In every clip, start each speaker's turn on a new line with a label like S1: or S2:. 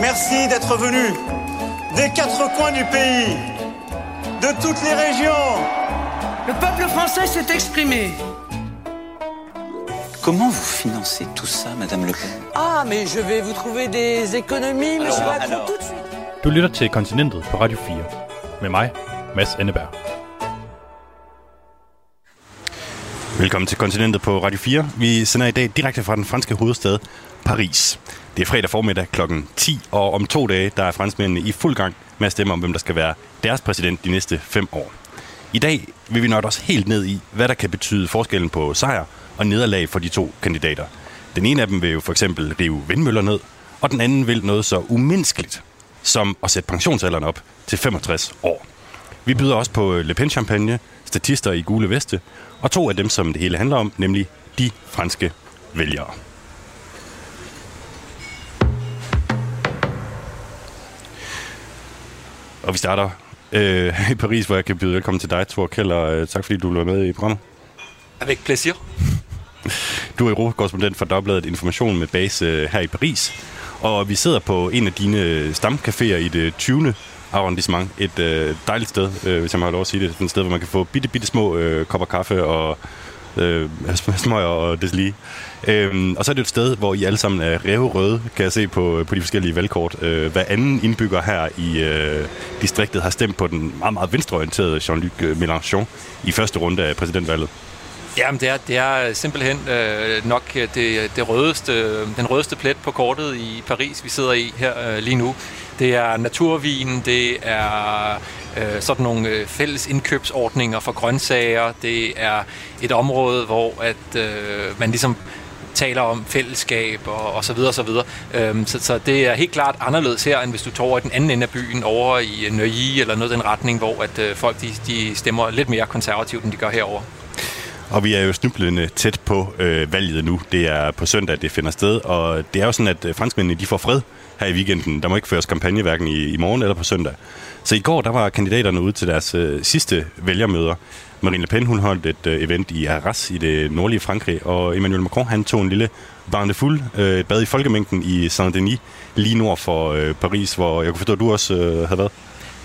S1: Merci d'être venus des quatre coins du pays, de toutes les régions.
S2: Le peuple français s'est exprimé.
S3: Comment vous financez tout ça, Madame Le Pen?
S2: Ah, mais je vais vous trouver des économies, monsieur
S3: Alors,
S2: Macron,
S3: alors.
S2: tout de suite.
S4: Du lytter til Kontinentet på Radio 4. Med mig, Mads Anneberg. Velkommen til Kontinentet på Radio 4. Vi sender i dag direkte fra den franske hovedstad Paris. Det er fredag formiddag kl. 10, og om to dage der er franskmændene i fuld gang med at stemme om, hvem der skal være deres præsident de næste fem år. I dag vil vi nok også helt ned i, hvad der kan betyde forskellen på sejr og nederlag for de to kandidater. Den ene af dem vil jo for eksempel rive vindmøller ned, og den anden vil noget så umenneskeligt som at sætte pensionsalderen op til 65 år. Vi byder også på Le Pen Champagne, statister i gule veste, og to af dem, som det hele handler om, nemlig de franske vælgere. Og vi starter øh, i Paris, hvor jeg kan byde velkommen til dig, Thor Keller. Øh, tak fordi du være med i programmet.
S5: Avec plaisir.
S4: Du er europakorrespondent for Dagbladet Information med base øh, her i Paris. Og vi sidder på en af dine stamcaféer i det 20. arrondissement. Et øh, dejligt sted, øh, hvis jeg må have lov at sige det. Et sted, hvor man kan få bitte, bitte små øh, kopper kaffe og øh, smøger og det lige. Øhm, og så er det et sted, hvor I alle sammen er revrøde, kan jeg se på, på de forskellige valgkort. Øh, hver anden indbygger her i øh, distriktet har stemt på den meget, meget venstreorienterede Jean-Luc Mélenchon i første runde af præsidentvalget.
S5: Jamen, det er, det er simpelthen øh, nok øh, det, det rødeste, øh, den rødeste plet på kortet i Paris, vi sidder i her øh, lige nu. Det er naturvin, det er øh, sådan nogle øh, fælles indkøbsordninger for grøntsager, det er et område, hvor at øh, man ligesom taler om fællesskab og, og så videre og så videre. Øhm, så, så det er helt klart anderledes her, end hvis du tager over i den anden ende af byen, over i øh, Nøje eller noget i den retning, hvor at øh, folk de, de stemmer lidt mere konservativt, end de gør herover.
S4: Og vi er jo snublende tæt på øh, valget nu. Det er på søndag, det finder sted, og det er jo sådan, at øh, franskmændene de får fred her i weekenden. Der må ikke føres kampagne hverken i, i morgen eller på søndag. Så i går, der var kandidaterne ude til deres øh, sidste vælgermøder. Marine Le Pen, hun holdt et øh, event i Arras i det nordlige Frankrig, og Emmanuel Macron, han tog en lille barne fuld øh, bad i folkemængden i Saint-Denis, lige nord for øh, Paris, hvor jeg kunne forstå, at du også øh, havde været.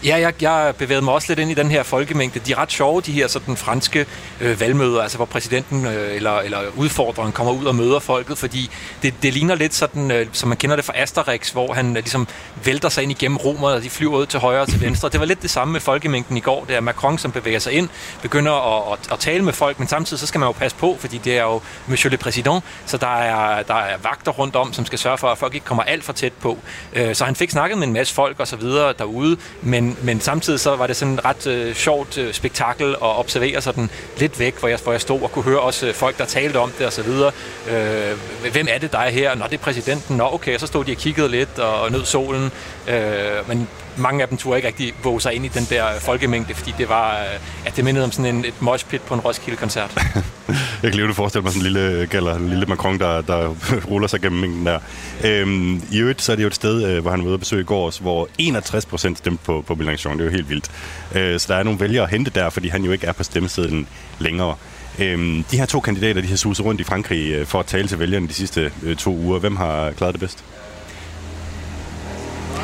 S5: Ja, jeg, jeg bevægede mig også lidt ind i den her folkemængde. De er ret sjove, de her sådan franske øh, valgmøder, altså hvor præsidenten øh, eller, eller udfordreren kommer ud og møder folket, fordi det, det ligner lidt sådan, øh, som man kender det fra Asterix, hvor han øh, ligesom vælter sig ind igennem romerne, og de flyver ud til højre og til venstre. Det var lidt det samme med folkemængden i går. Det er Macron, som bevæger sig ind, begynder at, at, at tale med folk, men samtidig så skal man jo passe på, fordi det er jo Monsieur le Président, så der er, der er vagter rundt om, som skal sørge for, at folk ikke kommer alt for tæt på. Øh, så han fik snakket med en masse folk og så videre derude, men, men samtidig så var det sådan et ret øh, sjovt øh, spektakel at observere sådan lidt væk, hvor jeg, hvor jeg stod og kunne høre også øh, folk, der talte om det og så videre. Øh, hvem er det, der er her? Nå, det er præsidenten. Nå, okay, og så stod de og kiggede lidt og nød solen. Øh, men mange af dem turde ikke rigtig våge sig ind i den der folkemængde, fordi det var, øh, at det mindede om sådan en, et moshpit på en Roskilde-koncert.
S4: Jeg kan lige forestille mig sådan en lille gælder, en lille Macron, der, der ruller sig gennem mængden der. Øhm, I øvrigt, så er det jo et sted, øh, hvor han var ude at besøge i går, hvor 61 procent stemte på, på Mélenchon. Det er jo helt vildt. Øh, så der er nogle vælgere at hente der, fordi han jo ikke er på stemmesedlen længere. Øhm, de her to kandidater, de har suset rundt i Frankrig øh, for at tale til vælgerne de sidste øh, to uger. Hvem har klaret det bedst?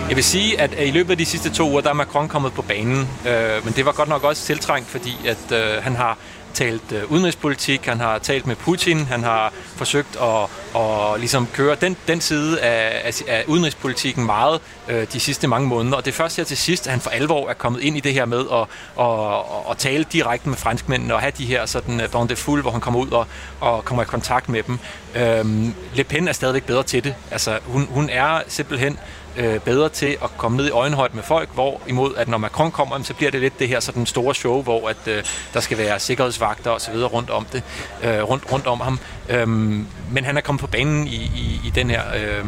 S5: Jeg vil sige, at øh, i løbet af de sidste to uger, der er Macron kommet på banen. Øh, men det var godt nok også tiltrængt, fordi at øh, han har talt øh, udenrigspolitik, han har talt med Putin, han har forsøgt at, at ligesom køre den, den side af, af, af udenrigspolitikken meget øh, de sidste mange måneder. Og det er først her til sidst, at han for alvor er kommet ind i det her med at, at, at, at tale direkte med franskmændene og have de her sådan uh, de fuld, hvor han kommer ud og, og kommer i kontakt med dem. Øhm, Le Pen er stadigvæk bedre til det. Altså, hun, hun er simpelthen øh, bedre til at komme ned i øjenhøjde med folk, hvor imod at når Macron kommer, så bliver det lidt det her sådan store show, hvor at øh, der skal være sikkerhedsvagter og så videre rundt om det, øh, rundt, rundt om ham. Øhm, men han er kommet på banen i, i, i den her, øh,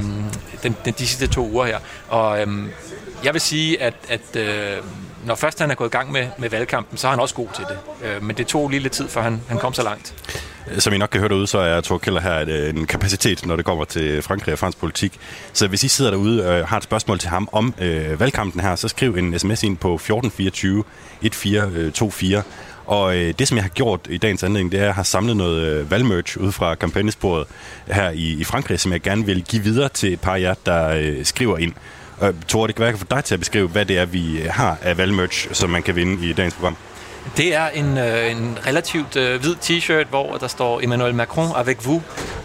S5: den, den, de sidste to uger her, og øh, jeg vil sige, at, at øh, når først han er gået i gang med, med valgkampen, så er han også god til det. Øh, men det tog lige lidt tid, før han, han kom så langt.
S4: Som I nok kan høre derude, så er Thor Keller her et, øh, en kapacitet, når det kommer til Frankrig og fransk politik. Så hvis I sidder derude og har et spørgsmål til ham om øh, valgkampen her, så skriv en sms ind på 1424 1424. Øh, og øh, det, som jeg har gjort i dagens anledning, det er, at jeg har samlet noget øh, valgmerch ud fra kampagnesporet her i, i Frankrig, som jeg gerne vil give videre til et par af jer, der øh, skriver ind. Øh, Thor, det kan få dig til at beskrive, hvad det er, vi har af valgmerch, som man kan vinde i dagens program.
S5: Det er en, øh, en relativt øh, hvid t-shirt, hvor der står Emmanuel Macron avec vous,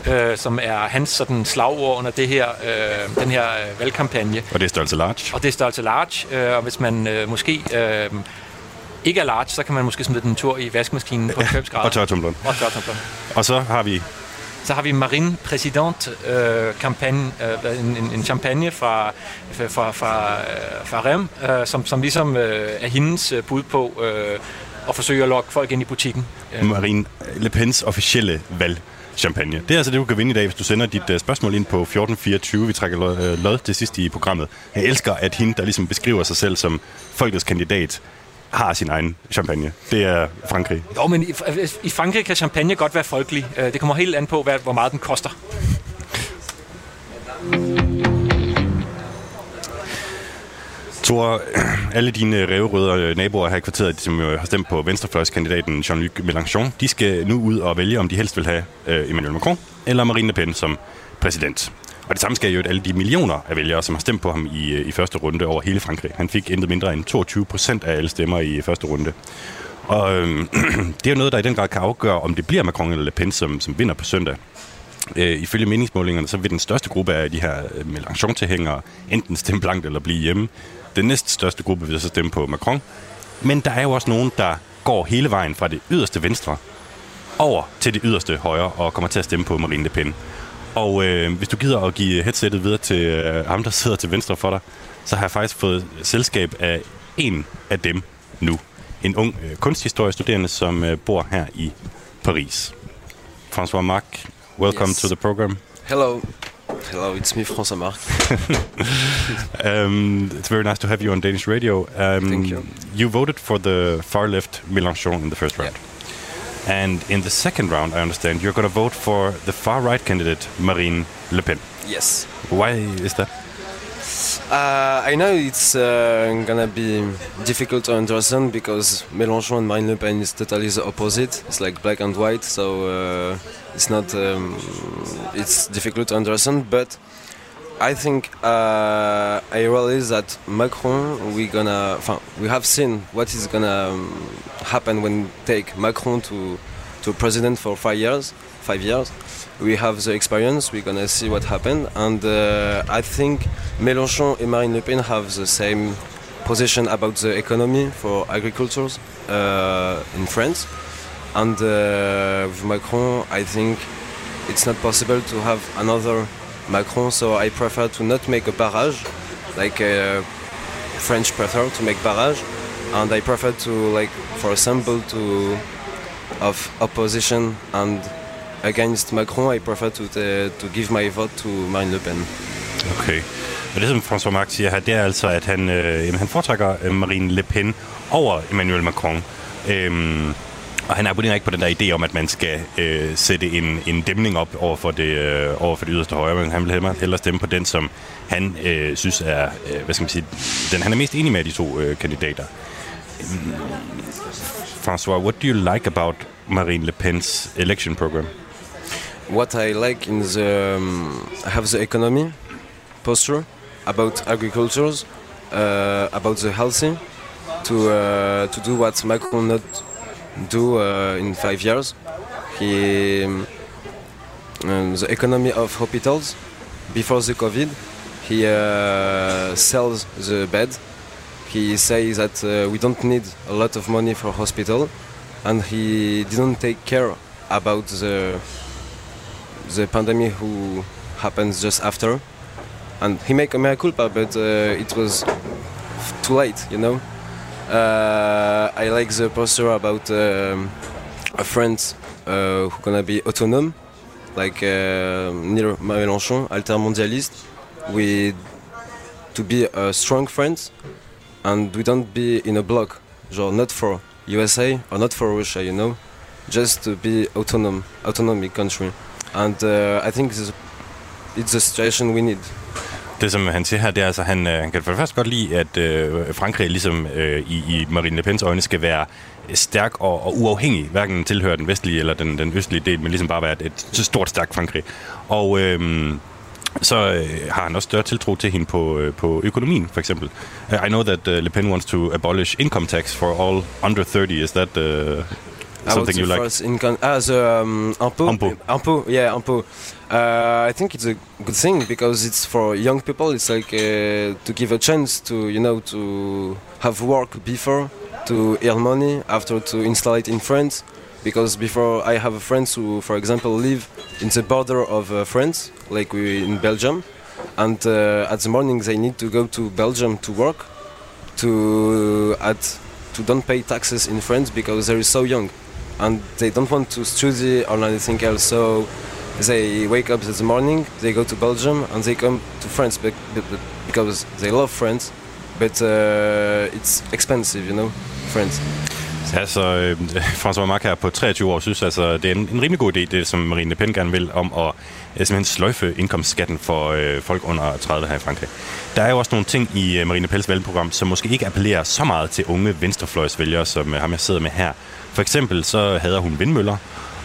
S5: øh, som er hans sådan slagord under det her, øh, den her øh, valgkampagne.
S4: Og det er størrelse large.
S5: Og det er størrelse large, øh, og hvis man øh, måske øh, ikke er large, så kan man måske smide den en tur i vaskemaskinen på 90 grader.
S4: og tørretumbleren.
S5: Og tørretumbleren.
S4: Og så har vi
S5: så har vi Marine Président øh, kampagne, øh, en, en, champagne fra, fra, fra, øh, fra Rem, øh, som, som ligesom øh, er hendes øh, bud på øh, at forsøge at lokke folk ind i butikken. Øh.
S4: Marine Le Pens officielle valg champagne. Det er altså det, du kan vinde i dag, hvis du sender dit uh, spørgsmål ind på 1424. Vi trækker lod, uh, lod til sidst i programmet. Jeg elsker, at hende, der ligesom beskriver sig selv som folkets kandidat, har sin egen champagne. Det er Frankrig.
S5: Jo, men i, i Frankrig kan champagne godt være folkelig. Øh, det kommer helt an på, hvad, hvor meget den koster.
S4: Thor, alle dine revrøde naboer her i kvarteret, som har stemt på venstrefløjskandidaten Jean-Luc Mélenchon, de skal nu ud og vælge, om de helst vil have Emmanuel Macron eller Marine Le Pen som præsident. Og det samme skal jo alle de millioner af vælgere, som har stemt på ham i, øh, i første runde over hele Frankrig. Han fik intet mindre end 22 procent af alle stemmer i første runde. Og øh, det er jo noget, der i den grad kan afgøre, om det bliver Macron eller Le Pen, som, som vinder på søndag. Øh, ifølge meningsmålingerne, så vil den største gruppe af de her øh, Mélenchon-tilhængere enten stemme blankt eller blive hjemme. Den næst største gruppe vil så stemme på Macron. Men der er jo også nogen, der går hele vejen fra det yderste venstre over til det yderste højre og kommer til at stemme på Marine Le Pen. Og øh, hvis du gider at give headsettet videre til øh, ham, der sidder til venstre for dig, så har jeg faktisk fået selskab af en af dem nu. En ung øh, kunsthistoriestuderende, som øh, bor her i Paris. François Marc, welcome yes. to the program.
S6: Hello. Hello, it's me, François Marc.
S4: um, it's very nice to have you on Danish radio. Um,
S6: Thank you.
S4: You voted for the far left Mélenchon in the first round.
S6: Yeah.
S4: And in the second round, I understand you're going to vote for the far right candidate, Marine Le Pen.
S6: Yes.
S4: Why is that?
S6: Uh, I know it's uh, gonna be difficult to understand because Mélenchon and Marine Le Pen is totally the opposite. It's like black and white, so uh, it's not. Um, it's difficult to understand, but I think uh, I realize that Macron, we gonna, we have seen what is gonna um, happen when take Macron to to president for five years, five years. We have the experience. We're gonna see what happened, and uh, I think Mélenchon and Marine Le Pen have the same position about the economy for agriculture uh, in France, and uh, with Macron, I think it's not possible to have another Macron, so I prefer to not make a barrage, like uh, French prefer to make barrage, and I prefer to like for example to of opposition and against Macron, I prefer to uh, to give my vote to Marine Le Pen.
S4: Okay. Og det, som François Marc siger her, det er altså, at han, øh, han foretrækker øh, Marine Le Pen over Emmanuel Macron. Øhm, og han abonnerer ikke på den der idé om, at man skal øh, sætte en, en dæmning op over for, det, øh, over for det yderste højre, men han vil hellere, hellere stemme på den, som han øh, synes er, øh, hvad skal man sige, den han er mest enig med de to øh, kandidater. François, what do you like about Marine Le Pen's election program?
S6: What I like in the um, have the economy posture about agriculture, uh, about the healthy, to uh, to do what Macron not do uh, in five years. He um, the economy of hospitals before the COVID. He uh, sells the bed. He says that uh, we don't need a lot of money for hospital, and he didn't take care about the the pandemic who happens just after. And he make a mea culpa, but uh, it was too late, you know. Uh, I like the poster about um, a friend uh, who gonna be autonomous, like uh, near Mélenchon, altermondialist. We to be a strong friends, and we don't be in a block, genre not for USA or not for Russia, you know, just to be autonomous, autonomic country. And uh, I think this, it's the situation we need.
S4: Det, som han siger her, det er altså, han, øh, han kan for det første godt lide, at øh, Frankrig ligesom øh, i, i Marine Le Pens øjne skal være stærk og, og uafhængig, hverken tilhører den vestlige eller den, den østlige del, men ligesom bare være et, et stort, stærkt Frankrig. Og, øh, så øh, har han også større tiltro til hende på, øh, på økonomien, for eksempel. I know that uh, Le Pen wants to abolish income tax for all under 30. Is that uh, something you like?
S6: First income, ah, the um, yeah, impôt. Uh, I think it's a good thing because it's for young people. It's like uh, to give a chance to you know to have work before to earn money after to install it in France. Because before I have friends who, for example, live in the border of uh, France, like we in Belgium, and uh, at the morning they need to go to Belgium to work, to at to don't pay taxes in France because they're so young, and they don't want to study or anything else. So they wake up in the morning, they go to Belgium, and they come to France because they love France, but uh, it's expensive, you know, France.
S4: Altså, øh, François Marc her på 23 år synes altså, det er en, en rimelig god idé, det som Marine Le Pen gerne vil, om at øh, simpelthen sløjfe indkomstskatten for øh, folk under 30 her i Frankrig. Der er jo også nogle ting i øh, Marine Le Pens valgprogram, som måske ikke appellerer så meget til unge venstrefløjsvælgere, som øh, ham jeg sidder med her. For eksempel så hader hun vindmøller,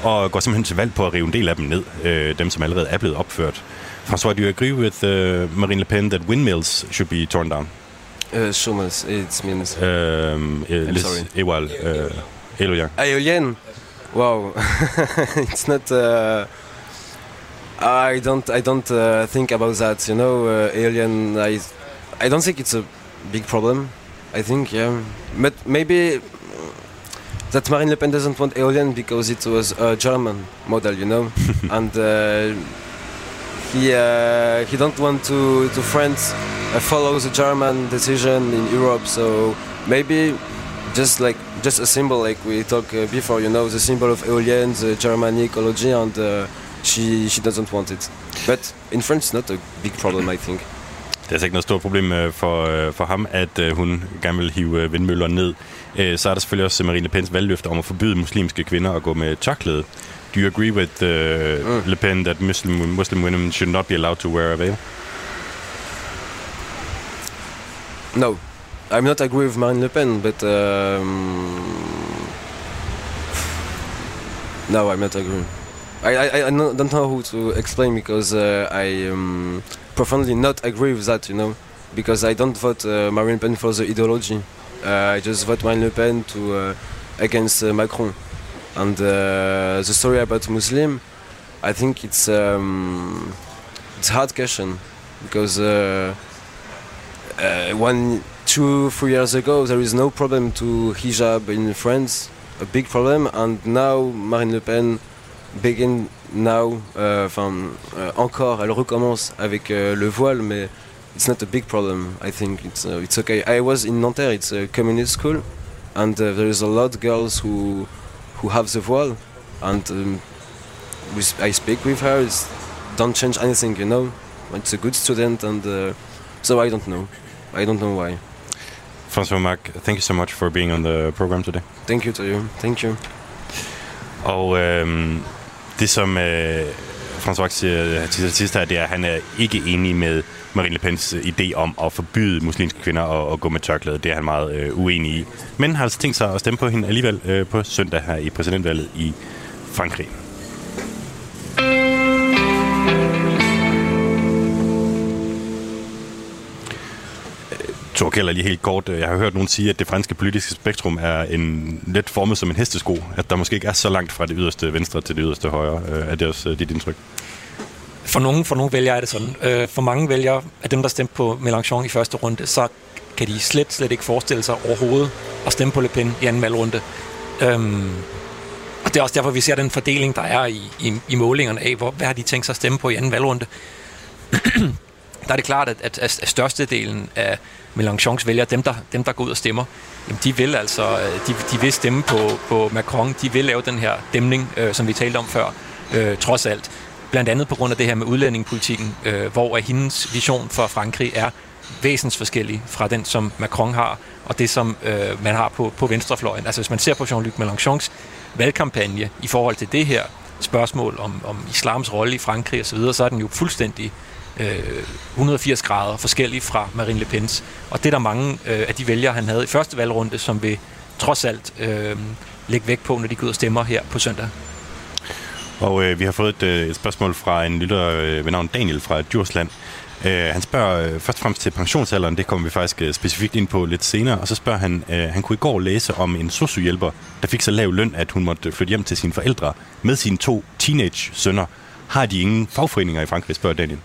S4: og går simpelthen til valg på at rive en del af dem ned, øh, dem som allerede er blevet opført. François, do you agree with uh, Marine Le Pen that windmills should be torn down?
S6: Uh, Schumanns, it means.
S4: Um, uh, Liz
S6: sorry.
S4: Ewald, uh, Eloya.
S6: Aeolian. Wow, it's not. Uh, I don't. I don't uh, think about that. You know, uh, Aeolian. I. I don't think it's a big problem. I think yeah, but maybe that Marine Le Pen doesn't want Aeolian because it was a German model, you know, and uh, he uh, he don't want to to France uh, follow the German decision in Europe. So maybe just like just a symbol like we talked uh, before you know the symbol of Aeolian the German ecology and uh, she she doesn't want it but in France it's not a big problem I think
S4: Det er altså ikke noget stort problem øh, for, øh, for ham, at øh, hun gerne vil hive vindmøller ned. Øh, Så er der selvfølgelig også Marine Le Pens valgløfte om at forbyde muslimske kvinder at gå med tørklæde. Do you agree with uh, Le Pen that Muslim, Muslim women should not be allowed to wear a veil?
S6: no I'm not agree with Marine Le Pen but um, no I'm not agree I, I, I don't know how to explain because uh, I um, profoundly not agree with that you know because I don't vote uh, Marine Le Pen for the ideology I just vote Marine Le Pen to uh, against uh, Macron. And uh, the story about Muslim I think it's um, it's hard question because uh, uh, one two three years ago there is no problem to hijab in France a big problem. And now Marine Le Pen begin now enfin encore elle recommence avec le voile mais it's not a big problem. I think it's uh, it's okay. I was in Nanterre. It's a communist school and uh, there is a lot of girls who who have the voile and um, we, I speak with her. It's don't change anything you know? It's a good student and uh, so I don't know. I don't know why.
S4: François Mac, thank you so much for being on the program today.
S6: thank you to you. Thank you.
S4: Og øhm, det som øh, François siger til sidst her, det er, at han er ikke enig med Marine Le Pens øh, idé om at forbyde muslimske kvinder at, at gå med tørklæde. Det er han meget øh, uenig i. Men har altså tænkt sig at stemme på hende alligevel øh, på søndag her i præsidentvalget i Frankrig. Øh, Thor Keller, lige helt kort. Jeg har hørt nogen sige, at det franske politiske spektrum er en let formet som en hestesko. At der måske ikke er så langt fra det yderste venstre til det yderste højre. Øh, er det også dit indtryk?
S5: For nogle, for nogle vælgere er det sådan. Øh, for mange vælgere af dem, der stemte på Mélenchon i første runde, så kan de slet, slet ikke forestille sig overhovedet at stemme på Le Pen i anden valgrunde. Øhm, og det er også derfor, vi ser den fordeling, der er i, i, i målingerne af, hvor, hvad har de tænkt sig at stemme på i anden valgrunde. der er det klart, at, at, at størstedelen af Mélenchons vælgere, dem der, dem der går ud og stemmer, jamen de vil altså, øh, de, de vil stemme på, på Macron, de vil lave den her dæmning, øh, som vi talte om før, øh, trods alt. Blandt andet på grund af det her med udlændingepolitikken, øh, hvor at hendes vision for Frankrig er væsensforskellig fra den, som Macron har, og det, som øh, man har på, på venstrefløjen. Altså hvis man ser på Jean-Luc Mélenchons valgkampagne i forhold til det her spørgsmål om, om islams rolle i Frankrig osv., så, så er den jo fuldstændig øh, 180 grader forskellig fra Marine Le Pens. Og det er der mange øh, af de vælgere, han havde i første valgrunde, som vil trods alt øh, lægge vægt på, når de går ud og stemmer her på søndag.
S4: Og øh, vi har fået et, øh, et spørgsmål fra en lytter øh, ved navn Daniel fra Djursland. Øh, han spørger øh, først og fremmest til pensionsalderen, det kommer vi faktisk øh, specifikt ind på lidt senere, og så spørger han, øh, han kunne i går læse om en sociohjælper, der fik så lav løn, at hun måtte flytte hjem til sine forældre med sine to teenage-sønner. Har de ingen fagforeninger i Frankrig, spørger Daniel.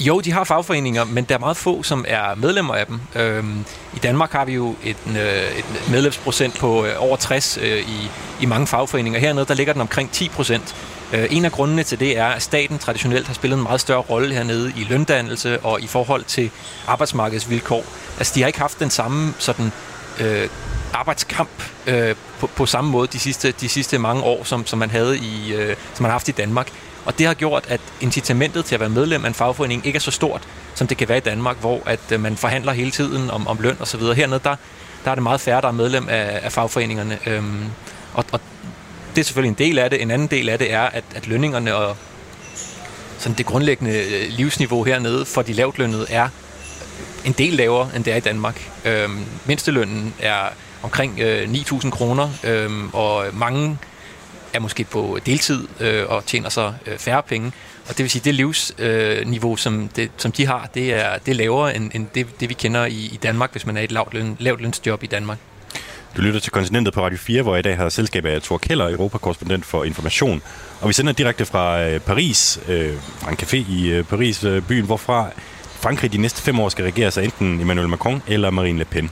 S5: Jo, de har fagforeninger, men der er meget få, som er medlemmer af dem. Øhm, I Danmark har vi jo et, øh, et medlemsprocent på øh, over 60 øh, i, i mange fagforeninger. Hernede der ligger den omkring 10 procent. Øh, en af grundene til det er, at staten traditionelt har spillet en meget større rolle hernede i løndannelse og i forhold til arbejdsmarkedsvilkår. Altså, de har ikke haft den samme sådan, øh, arbejdskamp øh, på, på samme måde de sidste, de sidste mange år, som, som man havde i, øh, som man har haft i Danmark. Og det har gjort, at incitamentet til at være medlem af en fagforening ikke er så stort, som det kan være i Danmark, hvor at øh, man forhandler hele tiden om, om løn og så videre. Hernede, der, der er det meget færre, der er medlem af, af fagforeningerne. Øhm, og, og det er selvfølgelig en del af det. En anden del af det er, at, at lønningerne og sådan det grundlæggende øh, livsniveau hernede for de lavtlønnede er en del lavere, end det er i Danmark. Øhm, mindstelønnen er omkring øh, 9.000 kroner, øhm, og mange er måske på deltid øh, og tjener så øh, færre penge. Og det vil sige, det livsniveau, øh, som, det, som de har, det er, det er lavere end, end det, det, vi kender i, i Danmark, hvis man er i et lavt, løn, lavt lønsjob i Danmark.
S4: Du lytter til Kontinentet på Radio 4, hvor jeg i dag har selskab af Thor Keller, Europakorrespondent for Information. Og vi sender direkte fra øh, Paris, øh, fra en café i øh, Paris, øh, byen, hvorfra Frankrig de næste fem år skal regere sig enten Emmanuel Macron eller Marine Le Pen.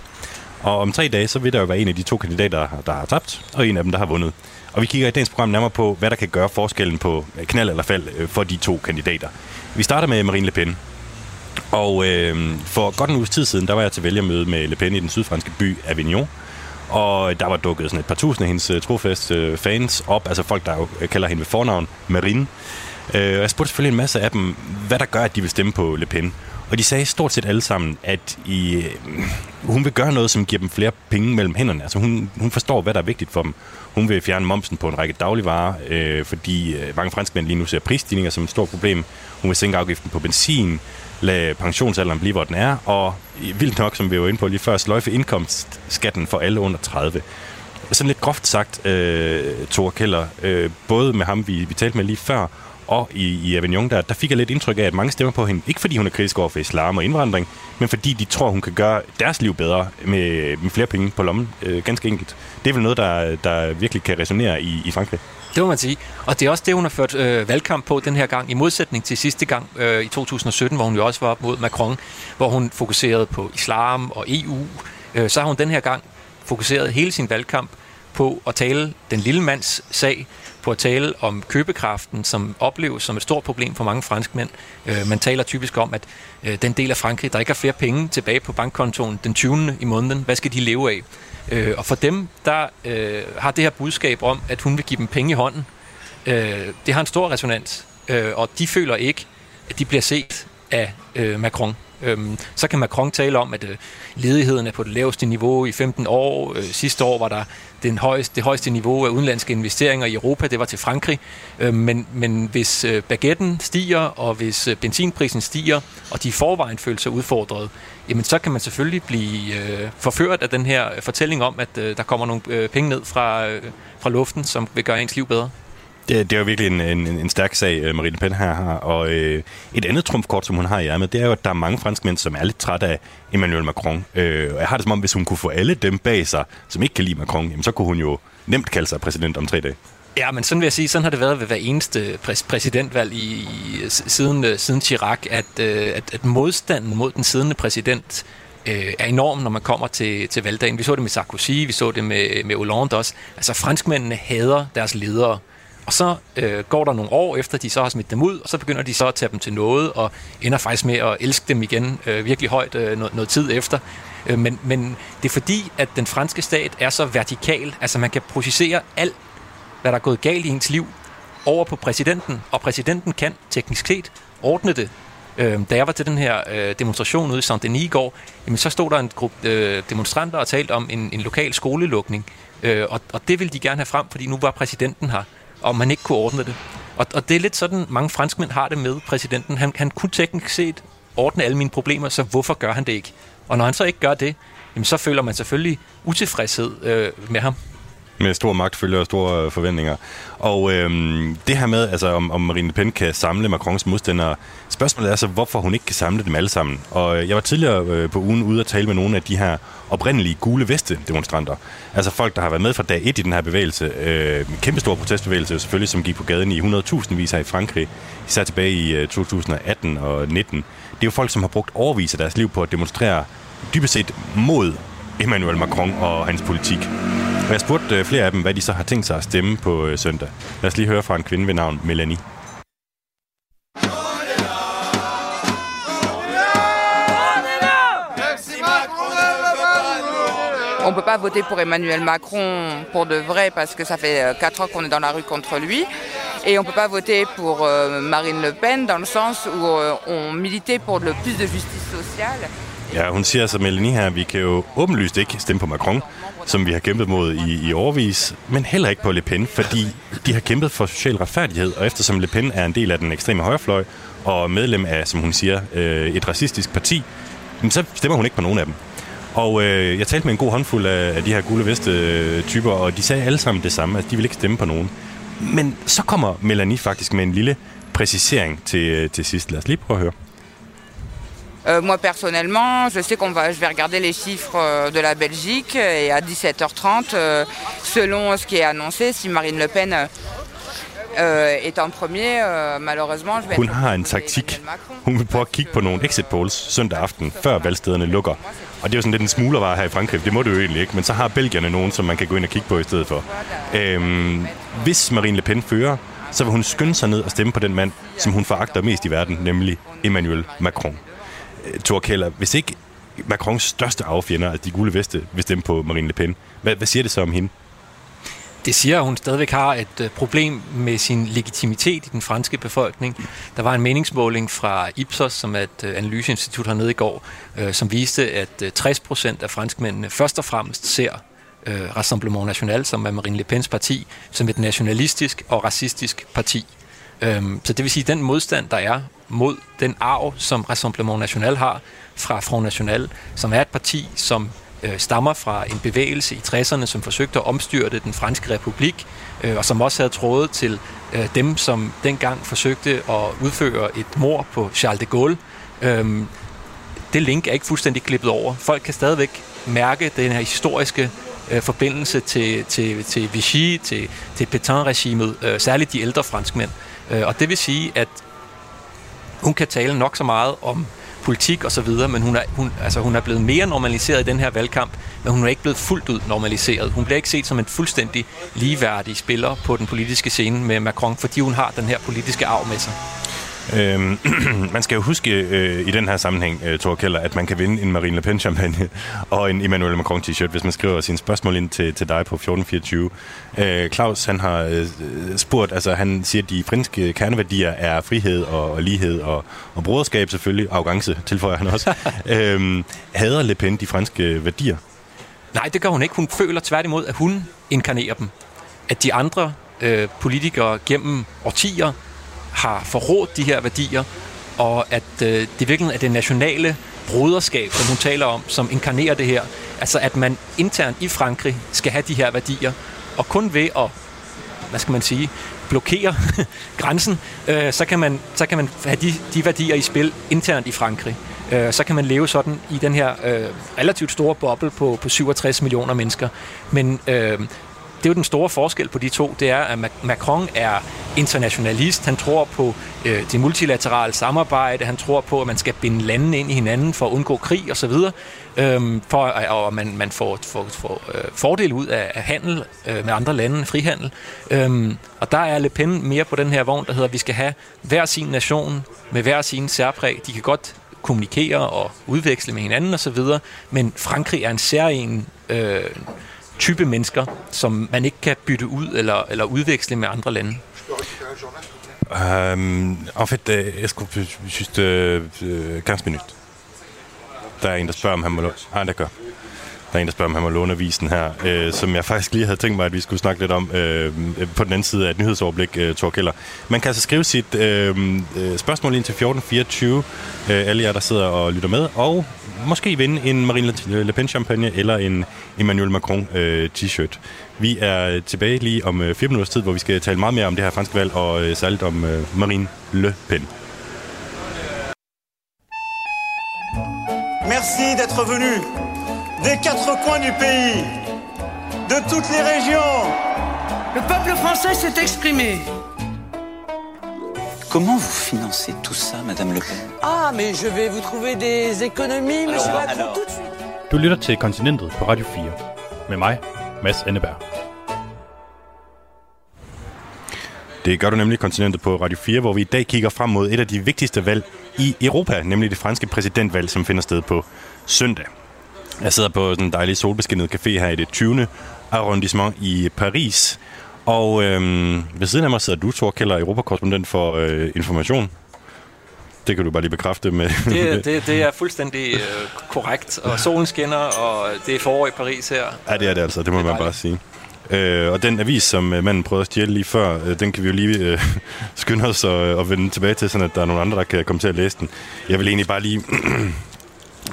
S4: Og om tre dage, så vil der jo være en af de to kandidater, der har tabt, og en af dem, der har vundet. Og vi kigger i dagens program nærmere på, hvad der kan gøre forskellen på øh, knald eller fald for de to kandidater. Vi starter med Marine Le Pen. Og øh, for godt en uges tid siden, der var jeg til vælgermøde med Le Pen i den sydfranske by Avignon. Og der var dukket sådan et par tusind af hendes øh, trofaste øh, fans op, altså folk, der jo øh, kalder hende ved fornavn Marine. Og jeg spurgte selvfølgelig en masse af dem, hvad der gør, at de vil stemme på Le Pen. Og de sagde stort set alle sammen, at i, hun vil gøre noget, som giver dem flere penge mellem hænderne. Altså hun, hun forstår, hvad der er vigtigt for dem. Hun vil fjerne momsen på en række dagligvarer, øh, fordi mange franskmænd lige nu ser prisstigninger som et stort problem. Hun vil sænke afgiften på benzin, lade pensionsalderen blive, hvor den er, og vildt nok, som vi var inde på lige før, sløjfe indkomstskatten for alle under 30. Sådan lidt groft sagt, øh, Thor Keller, øh, både med ham, vi, vi talte med lige før, og i, i Avignon, der, der fik jeg lidt indtryk af, at mange stemmer på hende, ikke fordi hun er kritisk over for islam og indvandring, men fordi de tror, hun kan gøre deres liv bedre med, med flere penge på lommen, øh, ganske enkelt. Det er vel noget, der, der virkelig kan resonere i, i Frankrig.
S5: Det må man sige. Og det er også det, hun har ført øh, valgkamp på den her gang, i modsætning til sidste gang øh, i 2017, hvor hun jo også var op mod Macron, hvor hun fokuserede på islam og EU. Øh, så har hun den her gang fokuseret hele sin valgkamp på at tale den lille mands sag, på at tale om købekraften, som opleves som et stort problem for mange franskmænd. Øh, man taler typisk om, at øh, den del af Frankrig, der ikke har flere penge tilbage på bankkontoen den 20. i måneden, hvad skal de leve af? Øh, og for dem, der øh, har det her budskab om, at hun vil give dem penge i hånden, øh, det har en stor resonans. Øh, og de føler ikke, at de bliver set af øh, Macron. Øhm, så kan Macron tale om, at øh, ledigheden er på det laveste niveau i 15 år. Øh, sidste år var der den højeste, det højeste niveau af udenlandske investeringer i Europa, det var til Frankrig. Øh, men, men hvis øh, baguetten stiger, og hvis øh, benzinprisen stiger, og de i forvejen føler sig udfordret, jamen så kan man selvfølgelig blive øh, forført af den her øh, fortælling om, at øh, der kommer nogle øh, penge ned fra, øh, fra luften, som vil gøre ens liv bedre.
S4: Det, det er jo virkelig en, en, en stærk sag, øh, Marine Le Pen her har. Og øh, et andet trumfkort, som hun har i ærmet, det er jo, at der er mange franskmænd, som er lidt trætte af Emmanuel Macron. Øh, og jeg har det som om, hvis hun kunne få alle dem bag sig, som ikke kan lide Macron, jamen, så kunne hun jo nemt kalde sig præsident om tre dage.
S5: Ja, men sådan vil jeg sige, sådan har det været ved hver eneste præs- præsidentvalg i, i, siden, øh, siden Chirac, at, øh, at, at modstanden mod den siddende præsident øh, er enorm, når man kommer til, til valgdagen. Vi så det med Sarkozy, vi så det med, med Hollande også. Altså franskmændene hader deres ledere. Og så øh, går der nogle år efter, de så har smidt dem ud, og så begynder de så at tage dem til noget, og ender faktisk med at elske dem igen øh, virkelig højt øh, noget, noget tid efter. Øh, men, men det er fordi, at den franske stat er så vertikal, altså man kan processere alt, hvad der er gået galt i ens liv, over på præsidenten, og præsidenten kan teknisk set ordne det. Øh, da jeg var til den her øh, demonstration ude i Saint-Denis i går, jamen, så stod der en gruppe øh, demonstranter og talte om en, en lokal skolelukning, øh, og, og det ville de gerne have frem, fordi nu var præsidenten her og man ikke kunne ordne det. Og, og det er lidt sådan, mange franskmænd har det med præsidenten. Han, han kunne teknisk set ordne alle mine problemer, så hvorfor gør han det ikke? Og når han så ikke gør det, jamen, så føler man selvfølgelig utilfredshed øh, med ham.
S4: Med stor magt følger store øh, forventninger. Og øhm, det her med, altså, om, om Marine Le Pen kan samle Macrons modstandere, spørgsmålet er så, hvorfor hun ikke kan samle dem alle sammen. Og øh, jeg var tidligere øh, på ugen ude at tale med nogle af de her oprindelige gule veste demonstranter. Altså folk, der har været med fra dag 1 i den her bevægelse. Øh, kæmpestor protestbevægelse selvfølgelig, som gik på gaden i 100.000 vis her i Frankrig, især tilbage i øh, 2018 og 19. Det er jo folk, som har brugt overvis af deres liv på at demonstrere dybest set mod Emmanuel Macron og hans politik. Og jeg spurgte øh, flere af dem, hvad de så har tænkt sig at stemme på øh, søndag. Lad os lige høre fra en kvinde ved navn Melanie.
S7: On ne peut pas voter pour Emmanuel Macron pour de vrai parce que ça fait 4 ans qu'on est dans la rue contre lui. Et on ne peut pas voter pour euh, Marine Le Pen dans le sens où euh, on militait pour le plus de justice sociale.
S4: Ja, hun siger så Melanie her, vi kan jo åbenlyst ikke stemme på Macron, som vi har kæmpet mod i, i overvis, men heller ikke på Le Pen, fordi de har kæmpet for social retfærdighed, og eftersom Le Pen er en del af den ekstreme højrefløj, og medlem af, som hun siger, øh, et racistisk parti, så stemmer hun ikke på nogen af dem. Og øh, jeg talte med en god håndfuld af, af de her gule veste-typer, øh, og de sagde alle sammen det samme, at de vil ikke stemme på nogen. Men så kommer Melanie faktisk med en lille præcisering til, øh, til sidst. Lad os lige prøve at høre.
S7: Euh, moi personnellement, je sais qu'on va, je vais regarder les chiffres euh, de la Belgique et à 17h30, euh, selon ce qui est annoncé, si Marine Le Pen euh, est en premier, euh, malheureusement, je vais
S4: Hun har en taktik. Hun vil prøve at kigge på nogle exit polls søndag aften, før valgstederne lukker. Og det er jo sådan lidt en smuglervare her i Frankrig. Det må det jo egentlig ikke. Men så har belgierne nogen, som man kan gå ind og kigge på i stedet for. Øhm, hvis Marine Le Pen fører, så vil hun skynde sig ned og stemme på den mand, som hun foragter mest i verden, nemlig Emmanuel Macron. Øh, Thor Keller, hvis ikke Macrons største affjender, altså de gule veste, vil stemme på Marine Le Pen, hvad, hvad siger det så om hende?
S5: Det siger, at hun stadigvæk har et øh, problem med sin legitimitet i den franske befolkning. Der var en meningsmåling fra Ipsos, som er et øh, analyseinstitut hernede i går, som viste, at 60 procent af franskmændene først og fremmest ser Rassemblement National, som er Marine Le Pens parti, som et nationalistisk og racistisk parti. Øhm, så det vil sige, at den modstand, der er mod den arv, som Rassemblement National har fra Front National, som er et parti, som øh, stammer fra en bevægelse i 60'erne, som forsøgte at omstyrte den franske republik, øh, og som også havde trådet til øh, dem, som dengang forsøgte at udføre et mor på Charles de Gaulle. Øh, det link er ikke fuldstændig klippet over. Folk kan stadigvæk mærke den her historiske øh, forbindelse til, til, til Vichy, til, til Pétain-regimet, øh, særligt de ældre franskmænd. Øh, og det vil sige, at hun kan tale nok så meget om politik og så videre, men hun er, hun, altså, hun er blevet mere normaliseret i den her valgkamp, men hun er ikke blevet fuldt ud normaliseret. Hun bliver ikke set som en fuldstændig ligeværdig spiller på den politiske scene med Macron, fordi hun har den her politiske arv med sig.
S4: Øhm, man skal jo huske øh, i den her sammenhæng, øh, Thor Keller, at man kan vinde en Marine Le Pen champagne og en Emmanuel Macron t-shirt, hvis man skriver sine spørgsmål ind til, til dig på 1424. Øh, Claus, han har øh, spurgt, altså han siger, at de franske kerneværdier er frihed og, og lighed og, og broderskab selvfølgelig, arrogance tilføjer han også. øhm, hader Le Pen de franske værdier?
S5: Nej, det gør hun ikke. Hun føler tværtimod, at hun inkarnerer dem. At de andre øh, politikere gennem årtier har forrådt de her værdier, og at øh, det virkelig er det nationale broderskab, som hun taler om, som inkarnerer det her. Altså at man internt i Frankrig skal have de her værdier, og kun ved at, hvad skal man sige, blokere grænsen, øh, så, kan man, så kan man have de, de værdier i spil internt i Frankrig. Øh, så kan man leve sådan i den her øh, relativt store boble på, på 67 millioner mennesker. Men øh, det er jo den store forskel på de to, det er, at Macron er internationalist. Han tror på øh, det multilaterale samarbejde. Han tror på, at man skal binde landene ind i hinanden for at undgå krig osv. Øhm, for, øh, og man, man får, får, får øh, fordel ud af, af handel øh, med andre lande, frihandel. Øhm, og der er Le Pen mere på den her vogn, der hedder, at vi skal have hver sin nation med hver sin særpræg. De kan godt kommunikere og udveksle med hinanden osv., men Frankrig er en særlig øh, type mennesker, som man ikke kan bytte ud eller, eller udveksle med andre lande.
S4: Um, en fait, est-ce qu'on peut juste uh, 15 minutter? Der er en, der spørger, om han må... Ah, d'accord. Der er en, der spørger, om han må låne avisen her, øh, som jeg faktisk lige havde tænkt mig, at vi skulle snakke lidt om øh, på den anden side af et nyhedsoverblik, øh, Thor Keller. Man kan altså skrive sit øh, øh spørgsmål ind til 1424, øh, alle jer, der sidder og lytter med, og måske vinde en Marine Le Pen-champagne eller en Emmanuel Macron øh, t-shirt. Vi er tilbage lige om øh, fire minutters tid, hvor vi skal tale meget mere om det her franske valg, og øh, særligt om øh, Marine Le Pen.
S1: Merci d'être venu des quatre coins du pays, de toutes les régions.
S2: Le peuple français s'est exprimé.
S3: Comment vous financez tout ça, Madame Le Pen
S2: Ah, mais je vais vous trouver des économies, monsieur alors, Macron, alors. tout de suite.
S4: Du lytter til Kontinentet på Radio 4. Med mig, Mads Enneberg. Det gør du nemlig Kontinentet på Radio 4, hvor vi i dag kigger frem mod et af de vigtigste valg i Europa, nemlig det franske præsidentvalg, som finder sted på søndag. Jeg sidder på den dejlige solbeskinnet café her i det 20. arrondissement i Paris. Og øhm, ved siden af mig sidder du, Thor Keller, europakorrespondent for øh, information. Det kan du bare lige bekræfte med.
S5: Det, det, det er fuldstændig øh, korrekt, og solen skinner, og det er forår i Paris her.
S4: Ja, det er det altså, det må det man bare sige. Øh, og den avis, som øh, manden prøvede at stjæle lige før, øh, den kan vi jo lige øh, skynde os at, at vende tilbage til, sådan at der er nogle andre, der kan komme til at læse den. Jeg vil egentlig bare lige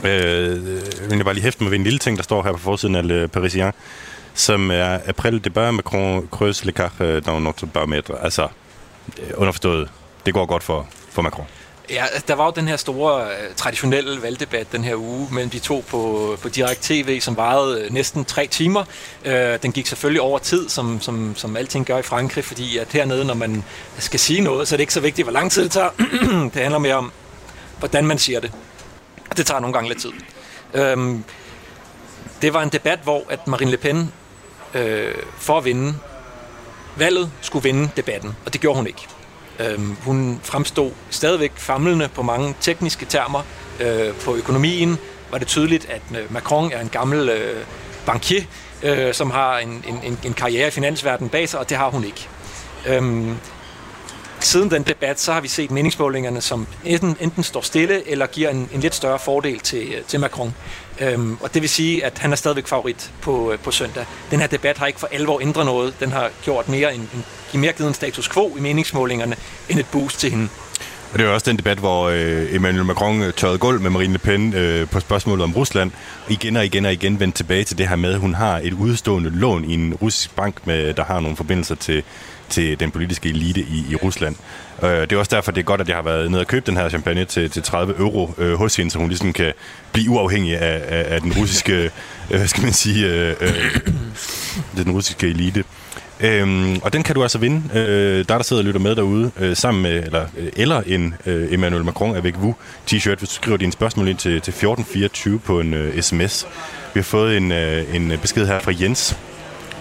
S4: Øh, vil jeg bare lige hæfte mig ved en lille ting, der står her på forsiden af Le Parisien, som er April débat Macron creuse l'écart dans notre barometer. Altså, øh, underforstået, det går godt for, for Macron.
S5: Ja, der var jo den her store øh, traditionelle valgdebat den her uge mellem de to på, på direkt tv, som varede øh, næsten tre timer. Øh, den gik selvfølgelig over tid, som, som, som alting gør i Frankrig, fordi at hernede, når man skal sige noget, så er det ikke så vigtigt, hvor lang tid det tager. det handler mere om, hvordan man siger det. Det tager nogle gange lidt tid. Øhm, det var en debat, hvor at Marine Le Pen øh, for at vinde valget skulle vinde debatten, og det gjorde hun ikke. Øh, hun fremstod stadigvæk famlende på mange tekniske termer. Øh, på økonomien var det tydeligt, at øh, Macron er en gammel øh, bankier, øh, som har en, en, en karriere i finansverdenen bag sig, og det har hun ikke. Øhm, siden den debat, så har vi set meningsmålingerne, som enten, enten står stille, eller giver en, en lidt større fordel til, øh, til Macron. Øhm, og det vil sige, at han er stadigvæk favorit på, øh, på søndag. Den her debat har ikke for alvor ændret noget. Den har gjort mere en, en, mere givet en status quo i meningsmålingerne, end et boost til hende.
S4: Og det er også den debat, hvor øh, Emmanuel Macron øh, tørrede gulv med Marine Le Pen øh, på spørgsmålet om Rusland. Igen og igen og igen vendte tilbage til det her med, at hun har et udstående lån i en russisk bank, med, der har nogle forbindelser til, til den politiske elite i, i Rusland. Øh, det er også derfor, det er godt, at jeg har været nede og købt den her champagne til, til 30 euro øh, hos hende, så hun ligesom kan blive uafhængig af, af, af den russiske, øh, skal man sige, øh, øh, den russiske elite. Øhm, og den kan du altså vinde. Øh, der der sidder og lytter med derude, øh, sammen med, eller, øh, eller en øh, Emmanuel Macron avec vous t-shirt, hvis du skriver dine spørgsmål ind til, til 1424 på en øh, sms. Vi har fået en, øh, en besked her fra Jens,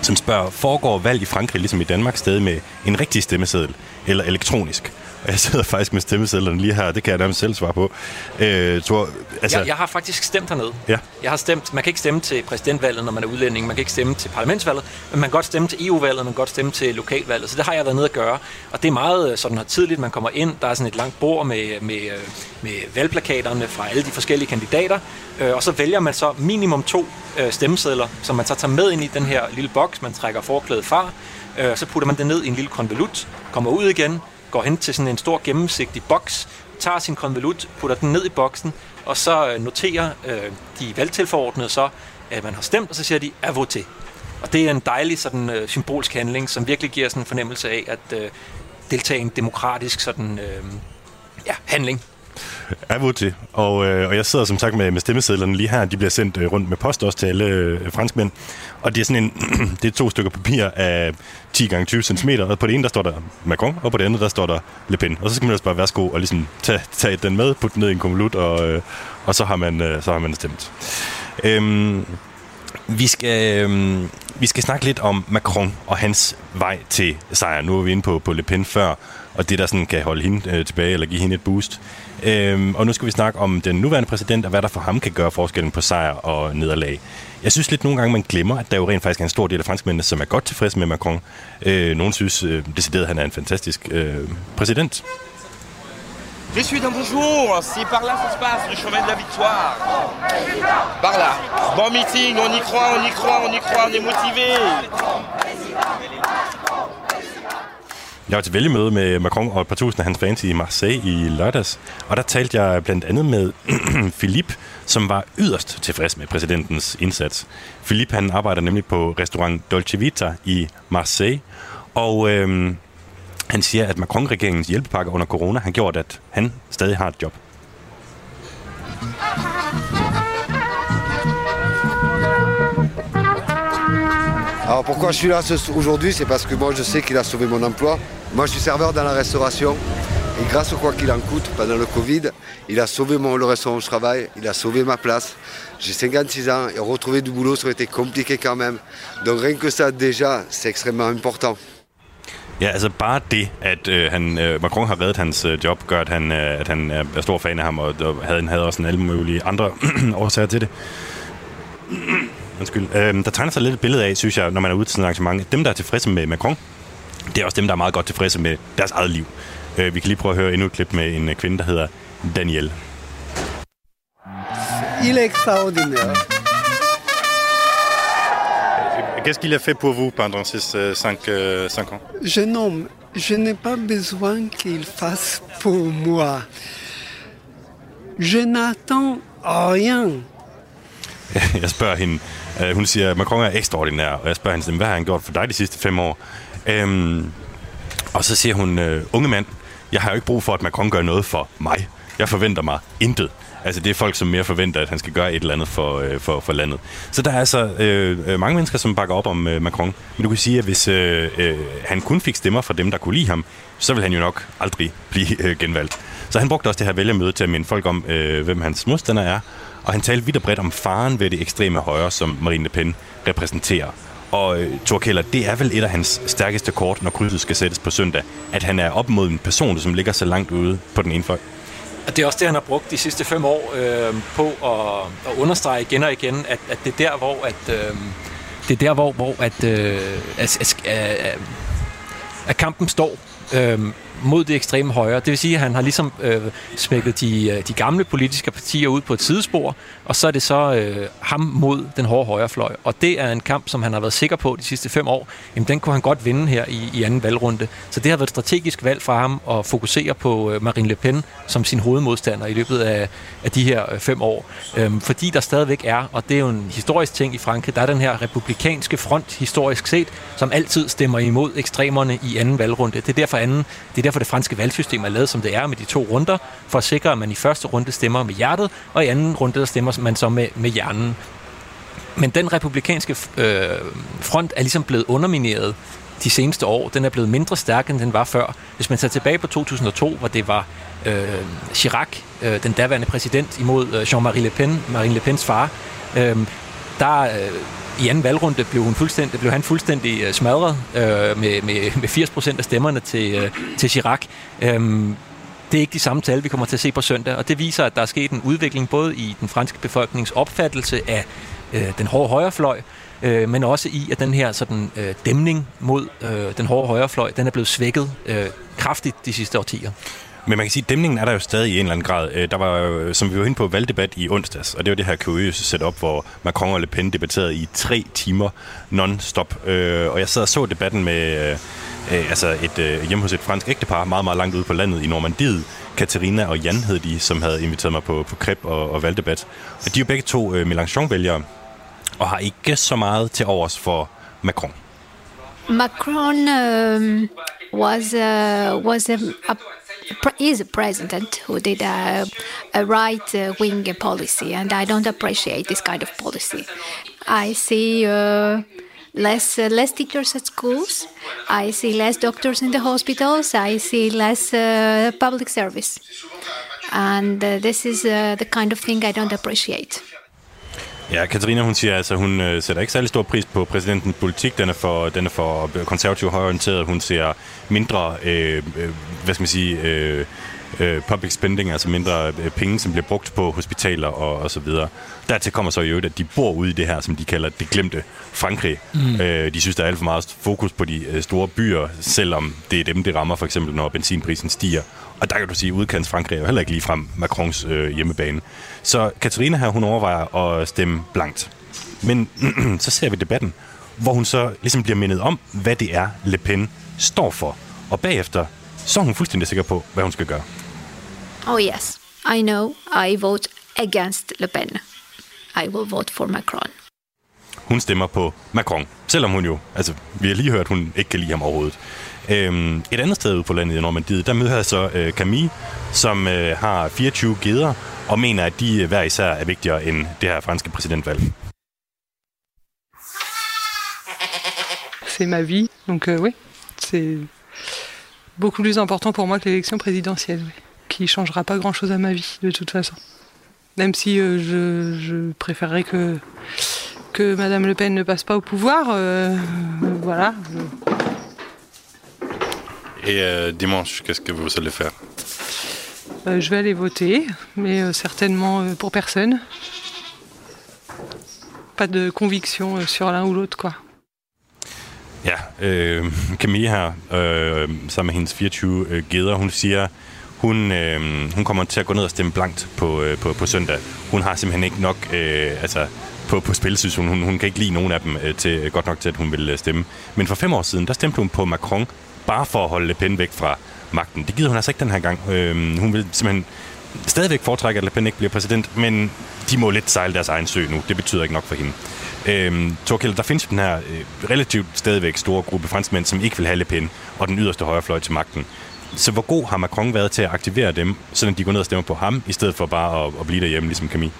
S4: som spørger, foregår valg i Frankrig ligesom i Danmark stadig med en rigtig stemmeseddel eller elektronisk? Og jeg sidder faktisk med stemmesedlerne lige her, det kan jeg nærmest selv svare på.
S5: Øh, tror, altså... jeg, jeg har faktisk stemt hernede. Ja. Jeg har stemt, man kan ikke stemme til præsidentvalget, når man er udlænding, man kan ikke stemme til parlamentsvalget, men man kan godt stemme til EU-valget, man kan godt stemme til lokalvalget, så det har jeg været nede at gøre. Og det er meget øh, sådan her tidligt, man kommer ind, der er sådan et langt bord med, med, øh, med valgplakaterne fra alle de forskellige kandidater, øh, og så vælger man så minimum to stemmesedler, som man så tager med ind i den her lille boks, man trækker forklædet fra, så putter man det ned i en lille konvolut, kommer ud igen, går hen til sådan en stor gennemsigtig boks, tager sin konvolut, putter den ned i boksen, og så øh, noterer øh, de valgtilforordnede så, at man har stemt, og så siger de, er voté. Og det er en dejlig sådan, øh, symbolsk handling, som virkelig giver sådan en fornemmelse af at øh, deltage i en demokratisk sådan, øh, ja, handling.
S4: Er. Og, øh, og jeg sidder som sagt med, med stemmesedlerne lige her. De bliver sendt øh, rundt med post også til alle øh, franskmænd. Og det er sådan en, det er to stykker papir af 10 gange 20 cm. Og på det ene, der står der Macron, og på det andet, der står der Le Pen. Og så skal man også bare værsgo og ligesom tage, tage den med, putte den ned i en konvolut, og, øh, og så, har man, øh, så har man stemt. Øhm, vi skal, øh, vi skal snakke lidt om Macron og hans vej til sejr. Nu er vi inde på, på Le Pen før, og det, der sådan kan holde hende øh, tilbage, eller give hende et boost. Øhm, og nu skal vi snakke om den nuværende præsident, og hvad der for ham kan gøre forskellen på sejr og nederlag. Jeg synes lidt nogle gange, man glemmer, at der jo rent faktisk er en stor del af franskmændene, som er godt tilfredse med Macron. Øh, nogle synes øh, decideret, at han er en fantastisk øh, præsident.
S8: Je suis dans bonjour, c'est par là que ça se passe, le chemin de la victoire. Par là. Bon meeting, on y croit, on y croit, on y croit, on est motivé.
S4: Jeg var til vælgemøde med Macron og et par tusind af hans fans i Marseille i lørdags, og der talte jeg blandt andet med Philippe, som var yderst tilfreds med præsidentens indsats. Philippe han arbejder nemlig på restaurant Dolce Vita i Marseille, og øhm, han siger, at Macron-regeringens hjælpepakke under corona har gjort, at han stadig har et job.
S9: Alors pourquoi je suis là aujourd'hui C'est parce que moi je sais qu'il a sauvé mon emploi. Moi je suis serveur dans la restauration. Et grâce au quoi qu'il en coûte, pendant le Covid, il a sauvé mon, le restaurant où je travaille, il a sauvé ma place. J'ai 56 ans et retrouver du boulot, ça aurait été compliqué quand même. Donc rien que ça déjà, c'est extrêmement important.
S4: Ja, altså bare det, at øh, han, øh, Macron har reddet hans øh, job, gør, at han, øh, at han er stor fan af ham, og, og havde, havde også en alle mulige andre årsager til. Undskyld. Øh, der tegner sig lidt et billede af, synes jeg, når man er ude til sådan et arrangement. Dem, der er tilfredse med Macron, det er også dem, der er meget godt tilfredse med deres eget liv. Øh, vi kan lige prøve at høre endnu et klip med en øh, kvinde, der hedder Danielle.
S10: Il est extraordinaire.
S4: Qu'est-ce qu'il a fait pour vous pendant ces 5 euh, cinq ans
S10: Je n'ai, je n'ai pas besoin qu'il fasse pour moi. Je n'attends rien.
S4: Jeg spørger hende, øh, hun siger, Macron er ekstraordinær, og jeg spørger hende, hvad har han gjort for dig de sidste fem år? Øhm, og så siger hun, øh, unge mand, jeg har jo ikke brug for, at Macron gør noget for mig. Jeg forventer mig intet. Altså, det er folk, som mere forventer, at han skal gøre et eller andet for, øh, for, for landet. Så der er altså øh, øh, mange mennesker, som bakker op om øh, Macron. Men du kan sige, at hvis øh, øh, han kun fik stemmer fra dem, der kunne lide ham, så vil han jo nok aldrig blive øh, genvalgt. Så han brugte også det her vælgermøde til at minde folk om, øh, hvem hans modstander er. Og han talte vidt og bredt om faren ved det ekstreme højre, som Marine Le Pen repræsenterer. Og øh, Thor Keller, det er vel et af hans stærkeste kort, når krydset skal sættes på søndag, at han er op mod en person, som ligger så langt ude på den ene fløj.
S5: Og det er også det, han har brugt de sidste fem år øh, på at, at understrege igen og igen, at, at det er der, hvor at, øh, det er der, hvor, hvor at, øh, at, at, at kampen står. Øh, mod det ekstreme højre. Det vil sige, at han har ligesom øh, smækket de, øh, de gamle politiske partier ud på et sidespor, og så er det så øh, ham mod den hårde højrefløj. Og det er en kamp, som han har været sikker på de sidste fem år. Jamen, den kunne han godt vinde her i, i anden valgrunde. Så det har været et strategisk valg for ham at fokusere på øh, Marine Le Pen som sin hovedmodstander i løbet af, af de her øh, fem år. Øhm, fordi der stadigvæk er, og det er jo en historisk ting i Frankrig, der er den her republikanske front historisk set, som altid stemmer imod ekstremerne i anden valgrunde. Det er derfor anden, det er derfor det franske valgsystem er lavet, som det er med de to runder, for at sikre, at man i første runde stemmer med hjertet, og i anden runde der stemmer man så med, med hjernen. Men den republikanske øh, front er ligesom blevet undermineret de seneste år. Den er blevet mindre stærk, end den var før. Hvis man tager tilbage på 2002, hvor det var øh, Chirac, øh, den daværende præsident, imod øh, Jean-Marie Le Pen, Marine Le Pens far, øh, der øh, i anden valgrunde blev, hun fuldstændig, blev han fuldstændig øh, smadret øh, med, med, med 80 procent af stemmerne til, øh, til Chirac. Øhm, det er ikke de samme tal, vi kommer til at se på søndag, og det viser, at der er sket en udvikling både i den franske befolknings opfattelse af øh, den hårde højrefløj, øh, men også i, at den her sådan, øh, dæmning mod øh, den hårde højrefløj, den er blevet svækket øh, kraftigt de sidste årtier.
S4: Men man kan sige, at dæmningen er der jo stadig i en eller anden grad. Øh, der var øh, som vi var inde på, valgdebat i onsdags, og det var det her kuriøse setup, hvor Macron og Le Pen debatterede i tre timer non-stop. Øh, og jeg sad og så debatten med altså et, hjemme hos et fransk ægtepar, meget, meget langt ude på landet i Normandiet. Katarina og Jan hed de, som havde inviteret mig på, på kreb og, og valgdebat. Og de er jo begge to Mélenchon-vælgere, og har ikke så meget til overs for Macron.
S11: Macron um, was uh, was a, a is a president who did a, a right wing policy, and I don't appreciate this kind of policy. I see uh, less uh, less teachers at schools. I see less doctors in the hospitals. I see less uh, public service, and uh, this is uh, the kind of thing I don't appreciate.
S4: Ja, Katarina, hun siger altså, hun øh, sætter ikke særlig stor pris på præsidentens politik. Den er for, den er for konservativ højorienteret. Hun ser mindre, øh, øh, hvad skal man sige, øh, øh, public spending, altså mindre øh, penge, som bliver brugt på hospitaler og, og så videre. Dertil kommer så i øvrigt, at de bor ude i det her, som de kalder det glemte Frankrig. Mm. Øh, de synes, der er alt for meget fokus på de øh, store byer, selvom det er dem, det rammer, for eksempel når benzinprisen stiger. Og der kan du sige, at udkants Frankrig er jo heller ikke lige frem Macrons øh, hjemmebane. Så Katarina her, hun overvejer at stemme blankt. Men så ser vi debatten, hvor hun så ligesom bliver mindet om, hvad det er, Le Pen står for. Og bagefter, så er hun fuldstændig sikker på, hvad hun skal gøre.
S11: Oh yes, I know. I vote against Le Pen. I will vote for Macron.
S4: Hun stemmer på Macron, selvom hun jo, altså vi har lige hørt, hun ikke kan lide ham overhovedet. Øhm, et andet sted ude på landet i Normandiet, der møder jeg så øh, Camille, som øh, har 24 geder, og mener, at de øh, hver især er vigtigere end det her franske præsidentvalg.
S12: C'est ma vie, donc euh, oui, c'est beaucoup plus important pour moi que l'élection présidentielle, oui, qui changera pas grand-chose à ma vie de toute façon. Même si euh, je, je préférerais que que Madame Le Pen ne passe pas au pouvoir, euh, voilà.
S13: Et euh, dimanche, qu'est-ce que vous allez faire
S12: Euh, je vais aller voter, mais euh, certainement euh, pour personne. Pas de conviction euh, sur l'un ou l'autre, quoi.
S4: Ja, øh, Camille her, øh, sammen med hendes 24 øh, geder, hun siger, hun, øh, hun kommer til at gå ned og stemme blankt på, øh, på, på søndag. Hun har simpelthen ikke nok øh, altså, på, på spil, synes hun. hun. Hun kan ikke lide nogen af dem øh, til, godt nok til, at hun vil øh, stemme. Men for fem år siden, der stemte hun på Macron, bare for at holde Le Pen væk fra magten. Det gider hun altså ikke den her gang. Øh, hun vil simpelthen stadigvæk foretrække, at Le Pen ikke bliver præsident, men de må lidt sejle deres egen sø nu. Det betyder ikke nok for hende. Øhm, Torkel, der findes den her øh, relativt stadigvæk store gruppe franskmænd, som ikke vil have Le Pen og den yderste højrefløj til magten. Så hvor god har Macron været til at aktivere dem, så de går ned og stemmer på ham, i stedet for bare at, at blive derhjemme, ligesom Camille?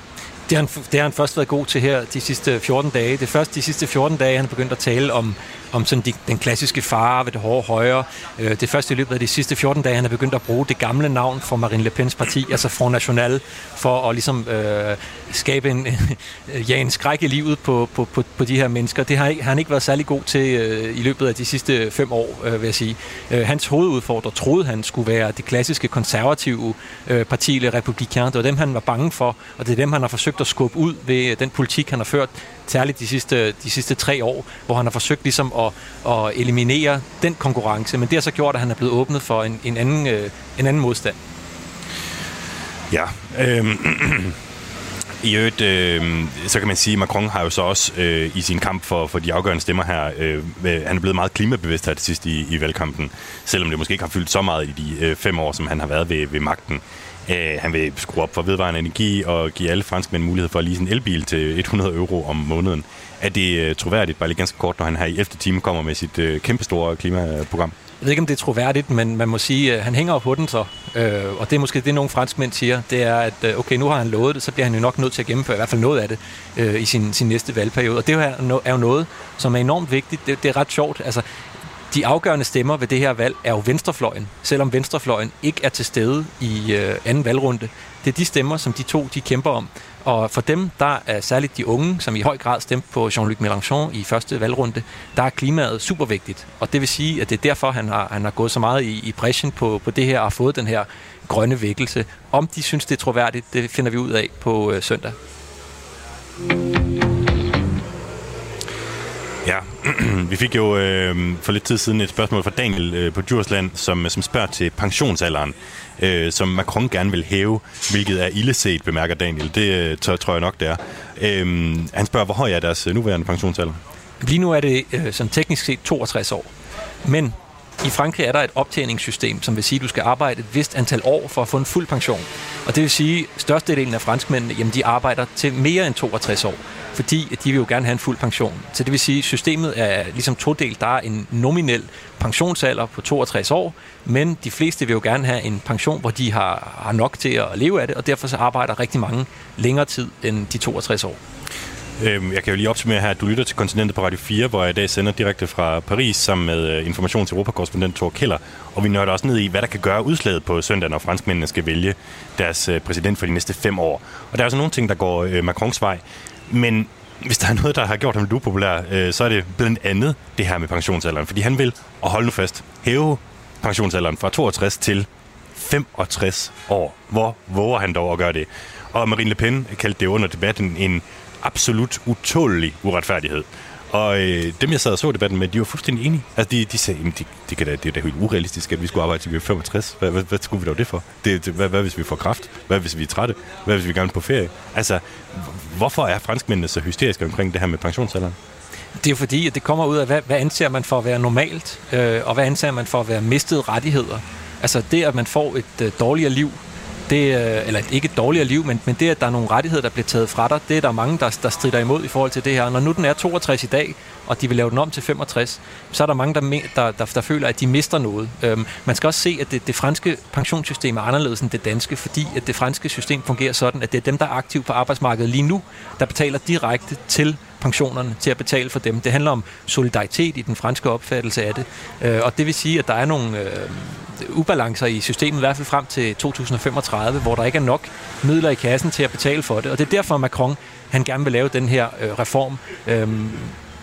S5: Det har, han, det har han først været god til her de sidste 14 dage. Det er først de sidste 14 dage, han begyndte at tale om, om sådan de, den klassiske fare ved det hårde højre. Øh, det første i løbet af de sidste 14 dage, han er begyndt at bruge det gamle navn for Marine Le Pens parti, altså Front National, for at ligesom øh, skabe en, ja, en skræk i livet på, på, på, på de her mennesker. Det har, har han ikke været særlig god til øh, i løbet af de sidste fem år, øh, vil jeg sige. Øh, hans hovedudfordrer troede han skulle være det klassiske konservative øh, parti, Le Républicain. Det var dem, han var bange for, og det er dem, han har forsøgt at skubbe ud ved øh, den politik, han har ført særligt de sidste, de sidste tre år, hvor han har forsøgt ligesom at, at eliminere den konkurrence, men det har så gjort, at han er blevet åbnet for en, en, anden, øh, en anden modstand.
S4: Ja, øh, i øvrigt, øh, så kan man sige, at Macron har jo så også øh, i sin kamp for, for de afgørende stemmer her, øh, han er blevet meget klimabevidst her til sidst i, i valgkampen, selvom det måske ikke har fyldt så meget i de øh, fem år, som han har været ved, ved magten. Øh, han vil skrue op for vedvarende energi og give alle franskmænd mulighed for at lease en elbil til 100 euro om måneden. Er det øh, troværdigt, bare lige ganske kort, når han her i 11. time kommer med sit øh, kæmpestore klimaprogram?
S5: Jeg ved ikke, om det er troværdigt, men man må sige, at han hænger op på den så. Øh, og det er måske det, nogle franskmænd siger, det er, at øh, okay, nu har han lovet det, så bliver han jo nok nødt til at gennemføre i hvert fald noget af det øh, i sin, sin næste valgperiode. Og det er jo noget, som er enormt vigtigt. Det, det er ret sjovt. Altså, de afgørende stemmer ved det her valg er jo venstrefløjen, selvom venstrefløjen ikke er til stede i øh, anden valgrunde. Det er de stemmer, som de to de kæmper om. Og for dem, der er særligt de unge, som i høj grad stemte på Jean-Luc Mélenchon i første valgrunde, der er klimaet super vigtigt. Og det vil sige, at det er derfor, han har, han har gået så meget i, i pressen på, på det her og har fået den her grønne vækkelse. Om de synes, det er troværdigt, det finder vi ud af på øh, søndag.
S4: Ja, vi fik jo øh, for lidt tid siden et spørgsmål fra Daniel øh, på Djursland, som, som spørger til pensionsalderen, øh, som Macron gerne vil hæve, hvilket er illeset, bemærker Daniel. Det øh, tør, tror jeg nok, det er. Øh, han spørger, hvor høj er deres øh, nuværende pensionsalder?
S5: Lige nu er det øh, som teknisk set 62 år. Men i Frankrig er der et optjeningssystem, som vil sige, at du skal arbejde et vist antal år for at få en fuld pension. Og det vil sige, at størstedelen af franskmændene, jamen, de arbejder til mere end 62 år fordi de vil jo gerne have en fuld pension. Så det vil sige, at systemet er ligesom todelt. Der er en nominel pensionsalder på 62 år, men de fleste vil jo gerne have en pension, hvor de har, har nok til at leve af det, og derfor så arbejder rigtig mange længere tid end de 62 år.
S4: Øhm, jeg kan jo lige opsummere her, at du lytter til Kontinentet på Radio 4, hvor jeg i dag sender direkte fra Paris sammen med øh, information til Europakorrespondent Thor Keller. Og vi nørder også ned i, hvad der kan gøre udslaget på søndag, når franskmændene skal vælge deres øh, præsident for de næste fem år. Og der er altså nogle ting, der går øh, Macrons vej. Men hvis der er noget, der har gjort ham lidt upopulær, øh, så er det blandt andet det her med pensionsalderen. Fordi han vil, og hold nu fast, hæve pensionsalderen fra 62 til 65 år. Hvor våger han dog at gøre det? Og Marine Le Pen kaldte det under debatten en absolut utålig uretfærdighed. Og øh, dem, jeg sad og så debatten med, de var fuldstændig enige. Altså, de, de sagde, at de, de kan da, det er da helt urealistisk, at vi skulle arbejde til vi er 65. Hvad, hvad, hvad skulle vi dog det for? Det, det, hvad, hvad hvis vi får kraft? Hvad hvis vi er trætte? Hvad hvis vi gerne på ferie? Altså, hvorfor er franskmændene så hysteriske omkring det her med pensionsalderen?
S5: Det er jo fordi, at det kommer ud af, hvad, hvad anser man for at være normalt, øh, og hvad anser man for at være mistede rettigheder. Altså det, at man får et øh, dårligere liv, det, øh, eller ikke et dårligere liv, men, men det, at der er nogle rettigheder, der bliver taget fra dig, det er der mange, der, der strider imod i forhold til det her. Når nu den er 62 i dag, og de vil lave den om til 65, så er der mange, der, der, der, der føler, at de mister noget. Øhm, man skal også se, at det, det franske pensionssystem er anderledes end det danske, fordi at det franske system fungerer sådan, at det er dem, der er aktive på arbejdsmarkedet lige nu, der betaler direkte til pensionerne til at betale for dem. Det handler om solidaritet i den franske opfattelse af det. Øh, og det vil sige, at der er nogle øh, ubalancer i systemet, i hvert fald frem til 2035, hvor der ikke er nok midler i kassen til at betale for det. Og det er derfor, Macron han gerne vil lave den her øh, reform. Øhm,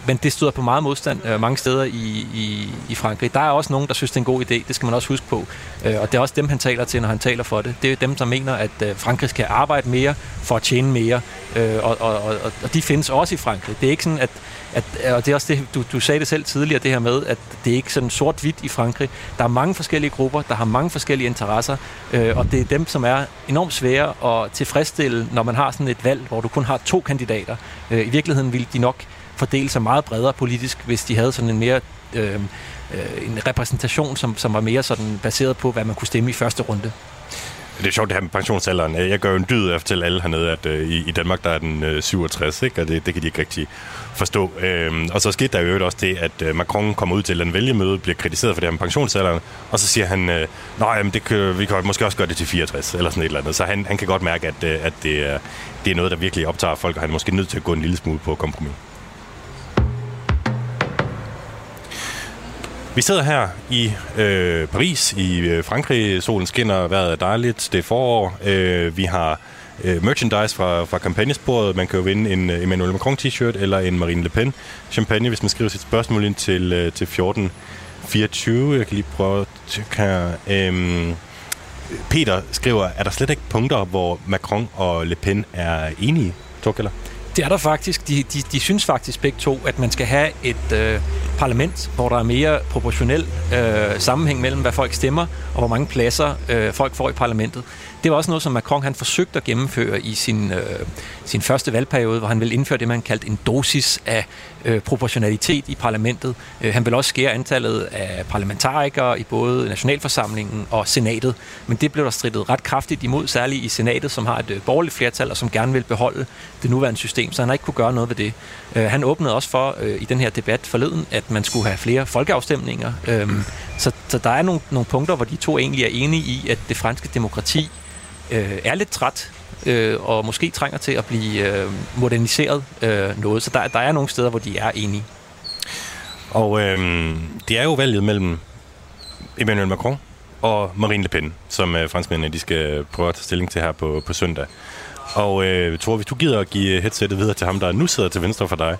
S5: men det støder på meget modstand øh, mange steder i, i, i Frankrig. Der er også nogen, der synes, det er en god idé. Det skal man også huske på. Øh, og det er også dem, han taler til, når han taler for det. Det er dem, der mener, at øh, Frankrig skal arbejde mere for at tjene mere. Øh, og, og, og, og de findes også i Frankrig. Det er ikke sådan, at, at og det er også det, du, du sagde det selv tidligere, det her med, at det er ikke sådan sort-hvidt i Frankrig. Der er mange forskellige grupper, der har mange forskellige interesser, øh, og det er dem, som er enormt svære at tilfredsstille, når man har sådan et valg, hvor du kun har to kandidater. Øh, I virkeligheden ville de nok fordele sig meget bredere politisk, hvis de havde sådan en mere øh, øh, en repræsentation, som, som var mere sådan baseret på, hvad man kunne stemme i første runde.
S4: Det er sjovt det her med pensionsalderen. Jeg gør jo en dyd efter alle hernede, at øh, i, Danmark der er den øh, 67, ikke? og det, det kan de ikke rigtig forstå. Øhm, og så skete der jo også det, at øh, Macron kommer ud til en vælgemøde, bliver kritiseret for det her med pensionsalderen, og så siger han, øh, nej, det kan, vi kan måske også gøre det til 64, eller sådan et eller andet. Så han, han kan godt mærke, at, øh, at det, er, det er noget, der virkelig optager folk, og han er måske nødt til at gå en lille smule på kompromis. Vi sidder her i øh, Paris, i øh, Frankrig. Solen skinner, vejret er dejligt, det er forår. Øh, vi har øh, merchandise fra, fra kampagnesporet. Man kan jo vinde en øh, Emmanuel Macron t-shirt eller en Marine Le Pen champagne, hvis man skriver sit spørgsmål ind til, øh, til 1424. Jeg kan lige prøve at tjekke her. Øh, Peter skriver, er der slet ikke punkter, hvor Macron og Le Pen er enige, Torkeller?
S5: Det er der faktisk. De, de, de synes faktisk begge to, at man skal have et øh, parlament, hvor der er mere proportionel øh, sammenhæng mellem, hvad folk stemmer, og hvor mange pladser øh, folk får i parlamentet. Det var også noget, som Macron han forsøgte at gennemføre i sin, øh, sin første valgperiode, hvor han ville indføre det, man kaldte en dosis af øh, proportionalitet i parlamentet. Øh, han ville også skære antallet af parlamentarikere i både nationalforsamlingen og senatet, men det blev der strittet ret kraftigt imod, særligt i senatet, som har et øh, borgerligt flertal, og som gerne vil beholde det nuværende system, så han har ikke kunne gøre noget ved det. Øh, han åbnede også for øh, i den her debat forleden, at man skulle have flere folkeafstemninger. Øh, så, så der er nogle, nogle punkter, hvor de to egentlig er enige i, at det franske demokrati øh, er lidt træt, øh, og måske trænger til at blive øh, moderniseret øh, noget. Så der, der er nogle steder, hvor de er enige.
S4: Og øh, det er jo valget mellem Emmanuel Macron og Marine Le Pen, som øh, franskmændene de skal prøve at tage stilling til her på, på søndag. Og øh, Thor, hvis du gider at give headsettet videre til ham, der nu sidder til venstre for dig,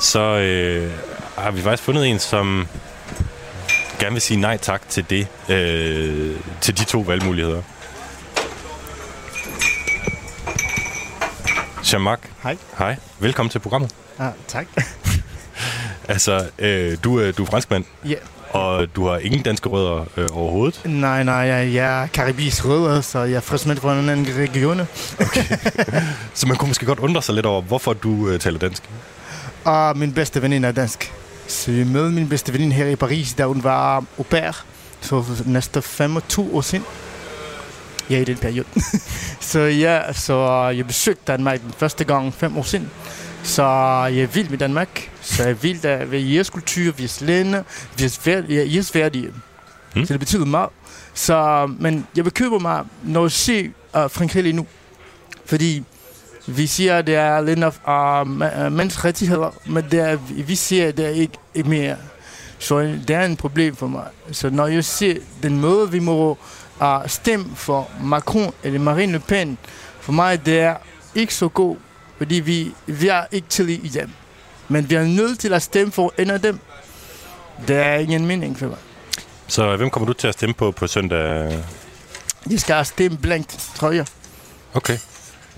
S4: så øh, har vi faktisk fundet en, som gerne vil sige nej tak til det, øh, til de to valgmuligheder. Jean-Marc.
S14: Hej.
S4: Hej. Velkommen til programmet.
S14: Ah, tak.
S4: altså, øh, du, øh, du er franskmand.
S14: Ja.
S4: Og du har ingen danske rødder øh, overhovedet?
S14: Nej, nej, jeg, jeg er karibisk rødder, så jeg er franskmand fra en anden region.
S4: Okay. så man kunne måske godt undre sig lidt over, hvorfor du øh, taler dansk?
S14: Og min bedste veninde er dansk. Så jeg mødte min bedste veninde her i Paris, da hun var au pair for næsten 25 år siden. Ja, i den periode. så ja, så jeg besøgte Danmark den første gang fem år siden. Så jeg er vild med Danmark. Så jeg er vild af jeres kultur, jeres lande, jeres værdige. Mm. Så det betyder meget. Så, men jeg bekymrer mig, når jeg ser uh, Frankrig lige nu. Fordi vi siger, at det er lidt af uh, menneskerettigheder, men det er, vi siger, at det er ikke, ikke mere. Så det er en problem for mig. Så når jeg ser den måde, vi må uh, stemme for Macron eller Marine Le Pen, for mig det er ikke så god, fordi vi, vi er ikke til i dem. Men vi er nødt til at stemme for en af dem. Det er ingen mening for mig.
S4: Så hvem kommer du til at stemme på på søndag?
S14: De skal stemme blankt, tror jeg.
S4: Okay.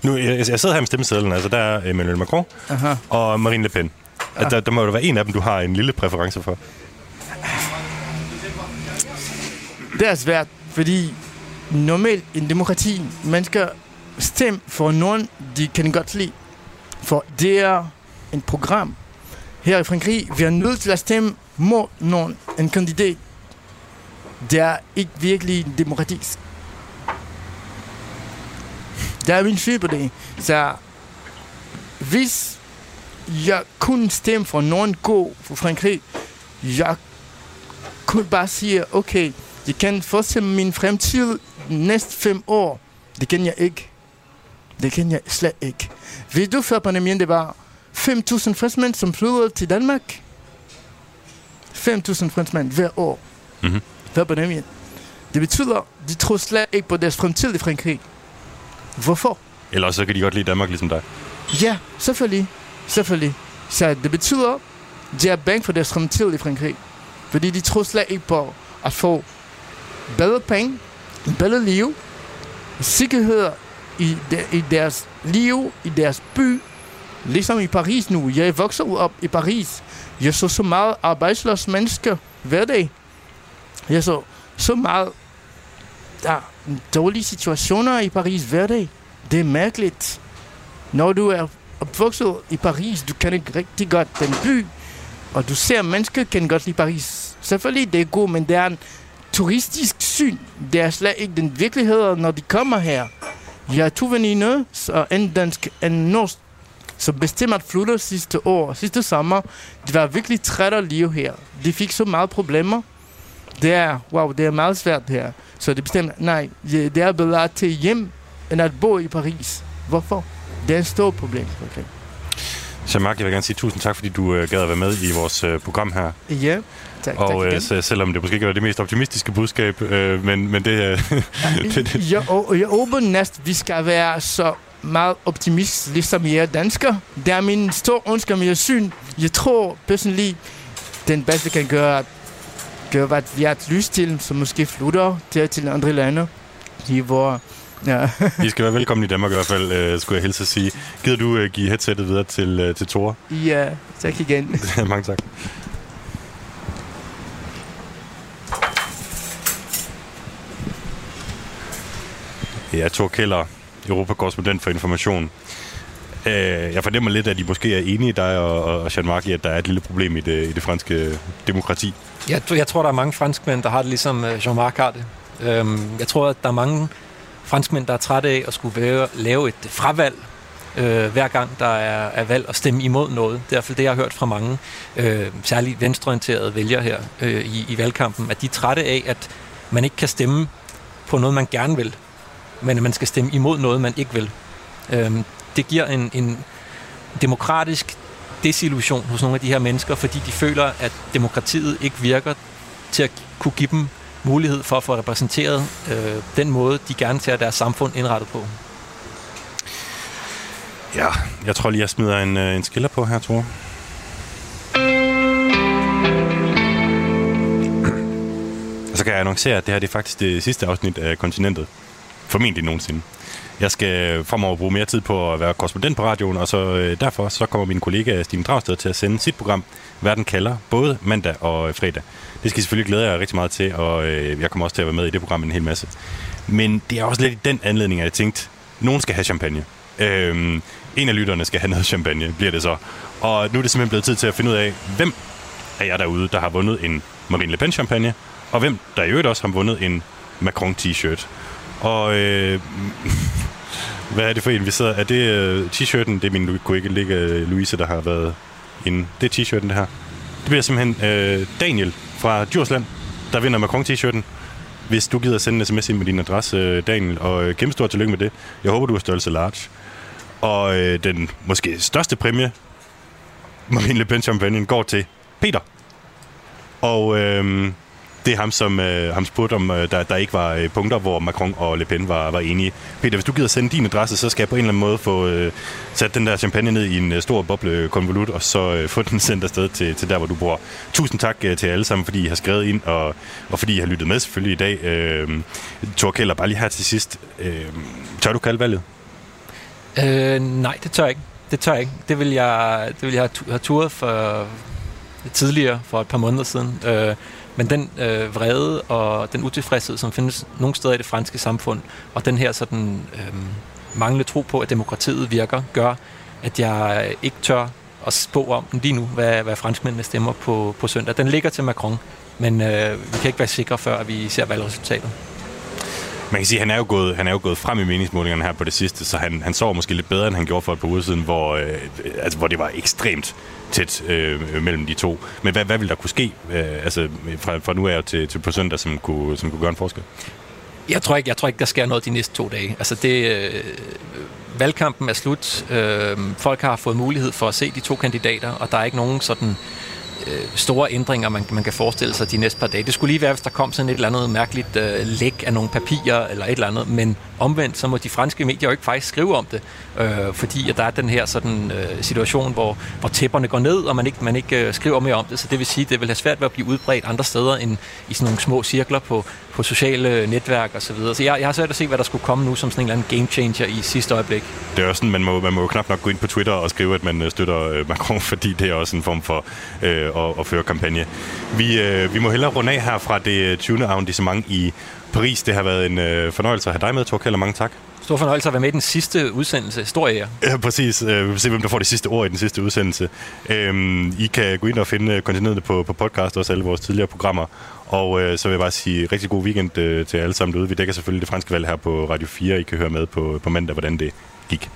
S4: Nu, jeg, jeg sidder her med stemmesedlen. Altså, der er Emmanuel Macron
S14: Aha.
S4: og Marine Le Pen.
S14: Ja.
S4: Der, der må jo være en af dem, du har en lille præference for.
S14: Det er svært, fordi normalt i en demokrati, man skal stemme for nogen, de kan godt lide. For det er en program. Her i Frankrig, vi er nødt til at stemme mod nogen, en kandidat. Det er ikke virkelig demokratisk. Der er min syn på det. Så hvis jeg kunne stemme for nogen god for Frankrig, jeg kunne bare sige, okay, jeg kan mig min fremtid næste fem år. Det kan jeg ikke. Det kan jeg slet ikke. Ved du, før pandemien, det var 5.000 franskmænd, som flyttede til Danmark? 5.000 franskmænd hver år.
S4: Mm-hmm.
S14: Før pandemien. Det betyder, de tror slet ikke på deres fremtid i Frankrig. Hvorfor?
S4: Eller så kan de godt lide Danmark ligesom dig.
S14: Ja, selvfølgelig. Selvfølgelig. Så det betyder, de er bange for deres fremtid i Frankrig. Fordi de tror slet ikke på at få bedre penge, bedre liv, sikkerhed i, de, i deres liv, i deres by. Ligesom i Paris nu. Jeg vokser op i Paris. Jeg så så meget arbejdsløse mennesker hver dag. Jeg så så meget der dårlige situationer i Paris hver dag. Det er mærkeligt. Når du er opvokset i Paris, du kan ikke rigtig godt den by, og du ser, at mennesker kan godt lide Paris. Selvfølgelig, det er godt, men det er en turistisk syn. Det er slet ikke den virkelighed, når de kommer her. Jeg har to veninder, så en dansk, en norsk, så bestemte at flytte sidste år, sidste sommer. De var virkelig trætte at leve her. De fik så meget problemer. Det er, wow, det er meget svært her. Så det bestemte, nej, det er bedre at tage hjem, end at bo i Paris. Hvorfor? Det er et stort problem. Okay.
S4: Jean-Marc, jeg vil gerne sige tusind tak, fordi du øh, gad at være med i vores øh, program her.
S14: Ja, tak, tak
S4: Og
S14: igen.
S4: øh, så, selvom det måske ikke var det mest optimistiske budskab, øh, men, men det, øh, det, det,
S14: Jeg, jeg håber næst, vi skal være så meget optimist, ligesom jeg er dansker. Det er min store ønske med syn. Jeg tror personligt, den bedste kan gøre, gøre hvad vi har lyst til, så måske flytter til, til andre lande. I hvor, ja.
S4: I skal være velkommen i Danmark i hvert fald, øh, skulle jeg hilse at sige. Gider du øh, give headsettet videre til, øh, til Tore?
S14: ja, tak igen.
S4: Mange tak. Ja, Thor Keller, Europakorrespondent for Information. Øh, jeg fornemmer lidt, at I måske er enige, dig og, og Jean-Marc, i, at der er et lille problem i det, i det franske demokrati.
S5: Jeg, jeg tror, der er mange franskmænd, der har det ligesom øh, Jean-Marc har det. Øhm, jeg tror, at der er mange franskmænd, der er trætte af at skulle være, lave et fravalg, øh, hver gang der er, er valg og stemme imod noget. Det er i hvert fald det, jeg har hørt fra mange, øh, særligt venstreorienterede vælgere her øh, i, i valgkampen, at de er trætte af, at man ikke kan stemme på noget, man gerne vil, men at man skal stemme imod noget, man ikke vil. Øh, det giver en, en demokratisk desillusion hos nogle af de her mennesker, fordi de føler, at demokratiet ikke virker til at kunne give dem mulighed for at få repræsenteret øh, den måde, de gerne ser deres samfund indrettet på.
S4: Ja, jeg tror lige, jeg smider en, øh, en skiller på her, Tore. Og så kan jeg annoncere, at det her det er faktisk det sidste afsnit af Kontinentet. Formentlig nogensinde. Jeg skal fremover bruge mere tid på at være korrespondent på radioen, og så øh, derfor så kommer min kollega Stine Dragsted til at sende sit program Verden kalder, både mandag og øh, fredag. Det skal I selvfølgelig glæde jer rigtig meget til, og øh, jeg kommer også til at være med i det program en hel masse. Men det er også lidt i den anledning, at jeg tænkte, nogen skal have champagne. Øhm, en af lytterne skal have noget champagne, bliver det så. Og nu er det simpelthen blevet tid til at finde ud af, hvem af jer derude, der har vundet en Marine Le Pen champagne, og hvem der i øvrigt også har vundet en Macron t-shirt. Og øh, hvad er det for en, vi sidder? Er det øh, t-shirten? Det er min kollega ligge øh, Louise, der har været inde. Det er t-shirten, det her. Det bliver simpelthen øh, Daniel fra Djursland, der vinder Macron t-shirten. Hvis du gider sende en sms ind med din adresse, øh, Daniel, og øh, kæmpe stort tillykke med det. Jeg håber, du er størrelse large. Og øh, den måske største præmie, Marine Le Pen champagne, går til Peter. Og øh, det er ham, som øh, ham spurgte om, øh, der, der ikke var øh, punkter, hvor Macron og Le Pen var, var enige. Peter, hvis du gider sende din adresse, så skal jeg på en eller anden måde få øh, sat den der champagne ned i en øh, stor boblekonvolut, øh, og så øh, få den sendt afsted til, til der, hvor du bor. Tusind tak øh, til alle sammen, fordi I har skrevet ind, og, og fordi I har lyttet med selvfølgelig i dag. Øh, Thor Keller, bare lige her til sidst. Øh, tør du kalde valget?
S5: Øh, nej, det tør jeg ikke. Det tør jeg ikke. Det vil jeg, det vil jeg have turet for tidligere, for et par måneder siden. Øh, men den øh, vrede og den utilfredshed, som findes nogle steder i det franske samfund, og den her sådan øh, manglende tro på, at demokratiet virker, gør, at jeg ikke tør at spå om den lige nu, hvad, hvad franskmændene stemmer på, på søndag. Den ligger til Macron, men øh, vi kan ikke være sikre, før vi ser valgresultatet.
S4: Man kan sige, at han er jo gået, han er jo gået frem i meningsmålingerne her på det sidste, så han, han sover måske lidt bedre, end han gjorde for et par uger siden, hvor, øh, øh, altså, hvor det var ekstremt tæt øh, mellem de to. Men hvad, hvad vil der kunne ske øh, altså, fra, fra nu af til, til på søndag, som kunne, som kunne gøre en forskel?
S5: Jeg tror ikke, jeg tror ikke der sker noget de næste to dage. Altså det, øh, valgkampen er slut. Øh, folk har fået mulighed for at se de to kandidater, og der er ikke nogen sådan øh, Øh, store ændringer, man, man kan forestille sig de næste par dage. Det skulle lige være, hvis der kom sådan et eller andet mærkeligt øh, læk af nogle papirer eller et eller andet, men omvendt, så må de franske medier jo ikke faktisk skrive om det, øh, fordi at der er den her sådan øh, situation, hvor, hvor tæpperne går ned, og man ikke, man ikke øh, skriver mere om det, så det vil sige, at det vil have svært ved at blive udbredt andre steder end i sådan nogle små cirkler på, på sociale netværk osv. Så, videre. så jeg, jeg har svært at se, hvad der skulle komme nu som sådan en eller anden game changer i sidste øjeblik.
S4: Det er også sådan, man må, man må knap nok gå ind på Twitter og skrive, at man øh, støtter øh, Macron, fordi det er også en form for øh, at, at føre kampagne. Vi, øh, vi må hellere runde af her fra det 20. arrondissement i Paris. Det har været en øh, fornøjelse at have dig med, Thor Keller. Mange tak.
S5: Stor fornøjelse at være med i den sidste udsendelse. Stor ære.
S4: Ja, præcis. Øh, vi vil se, hvem der får det sidste ord i den sidste udsendelse. Øhm, I kan gå ind og finde kontinentet på, på podcast, også alle vores tidligere programmer. Og øh, så vil jeg bare sige rigtig god weekend øh, til alle sammen derude. Vi dækker selvfølgelig det franske valg her på Radio 4. I kan høre med på, på mandag, hvordan det gik.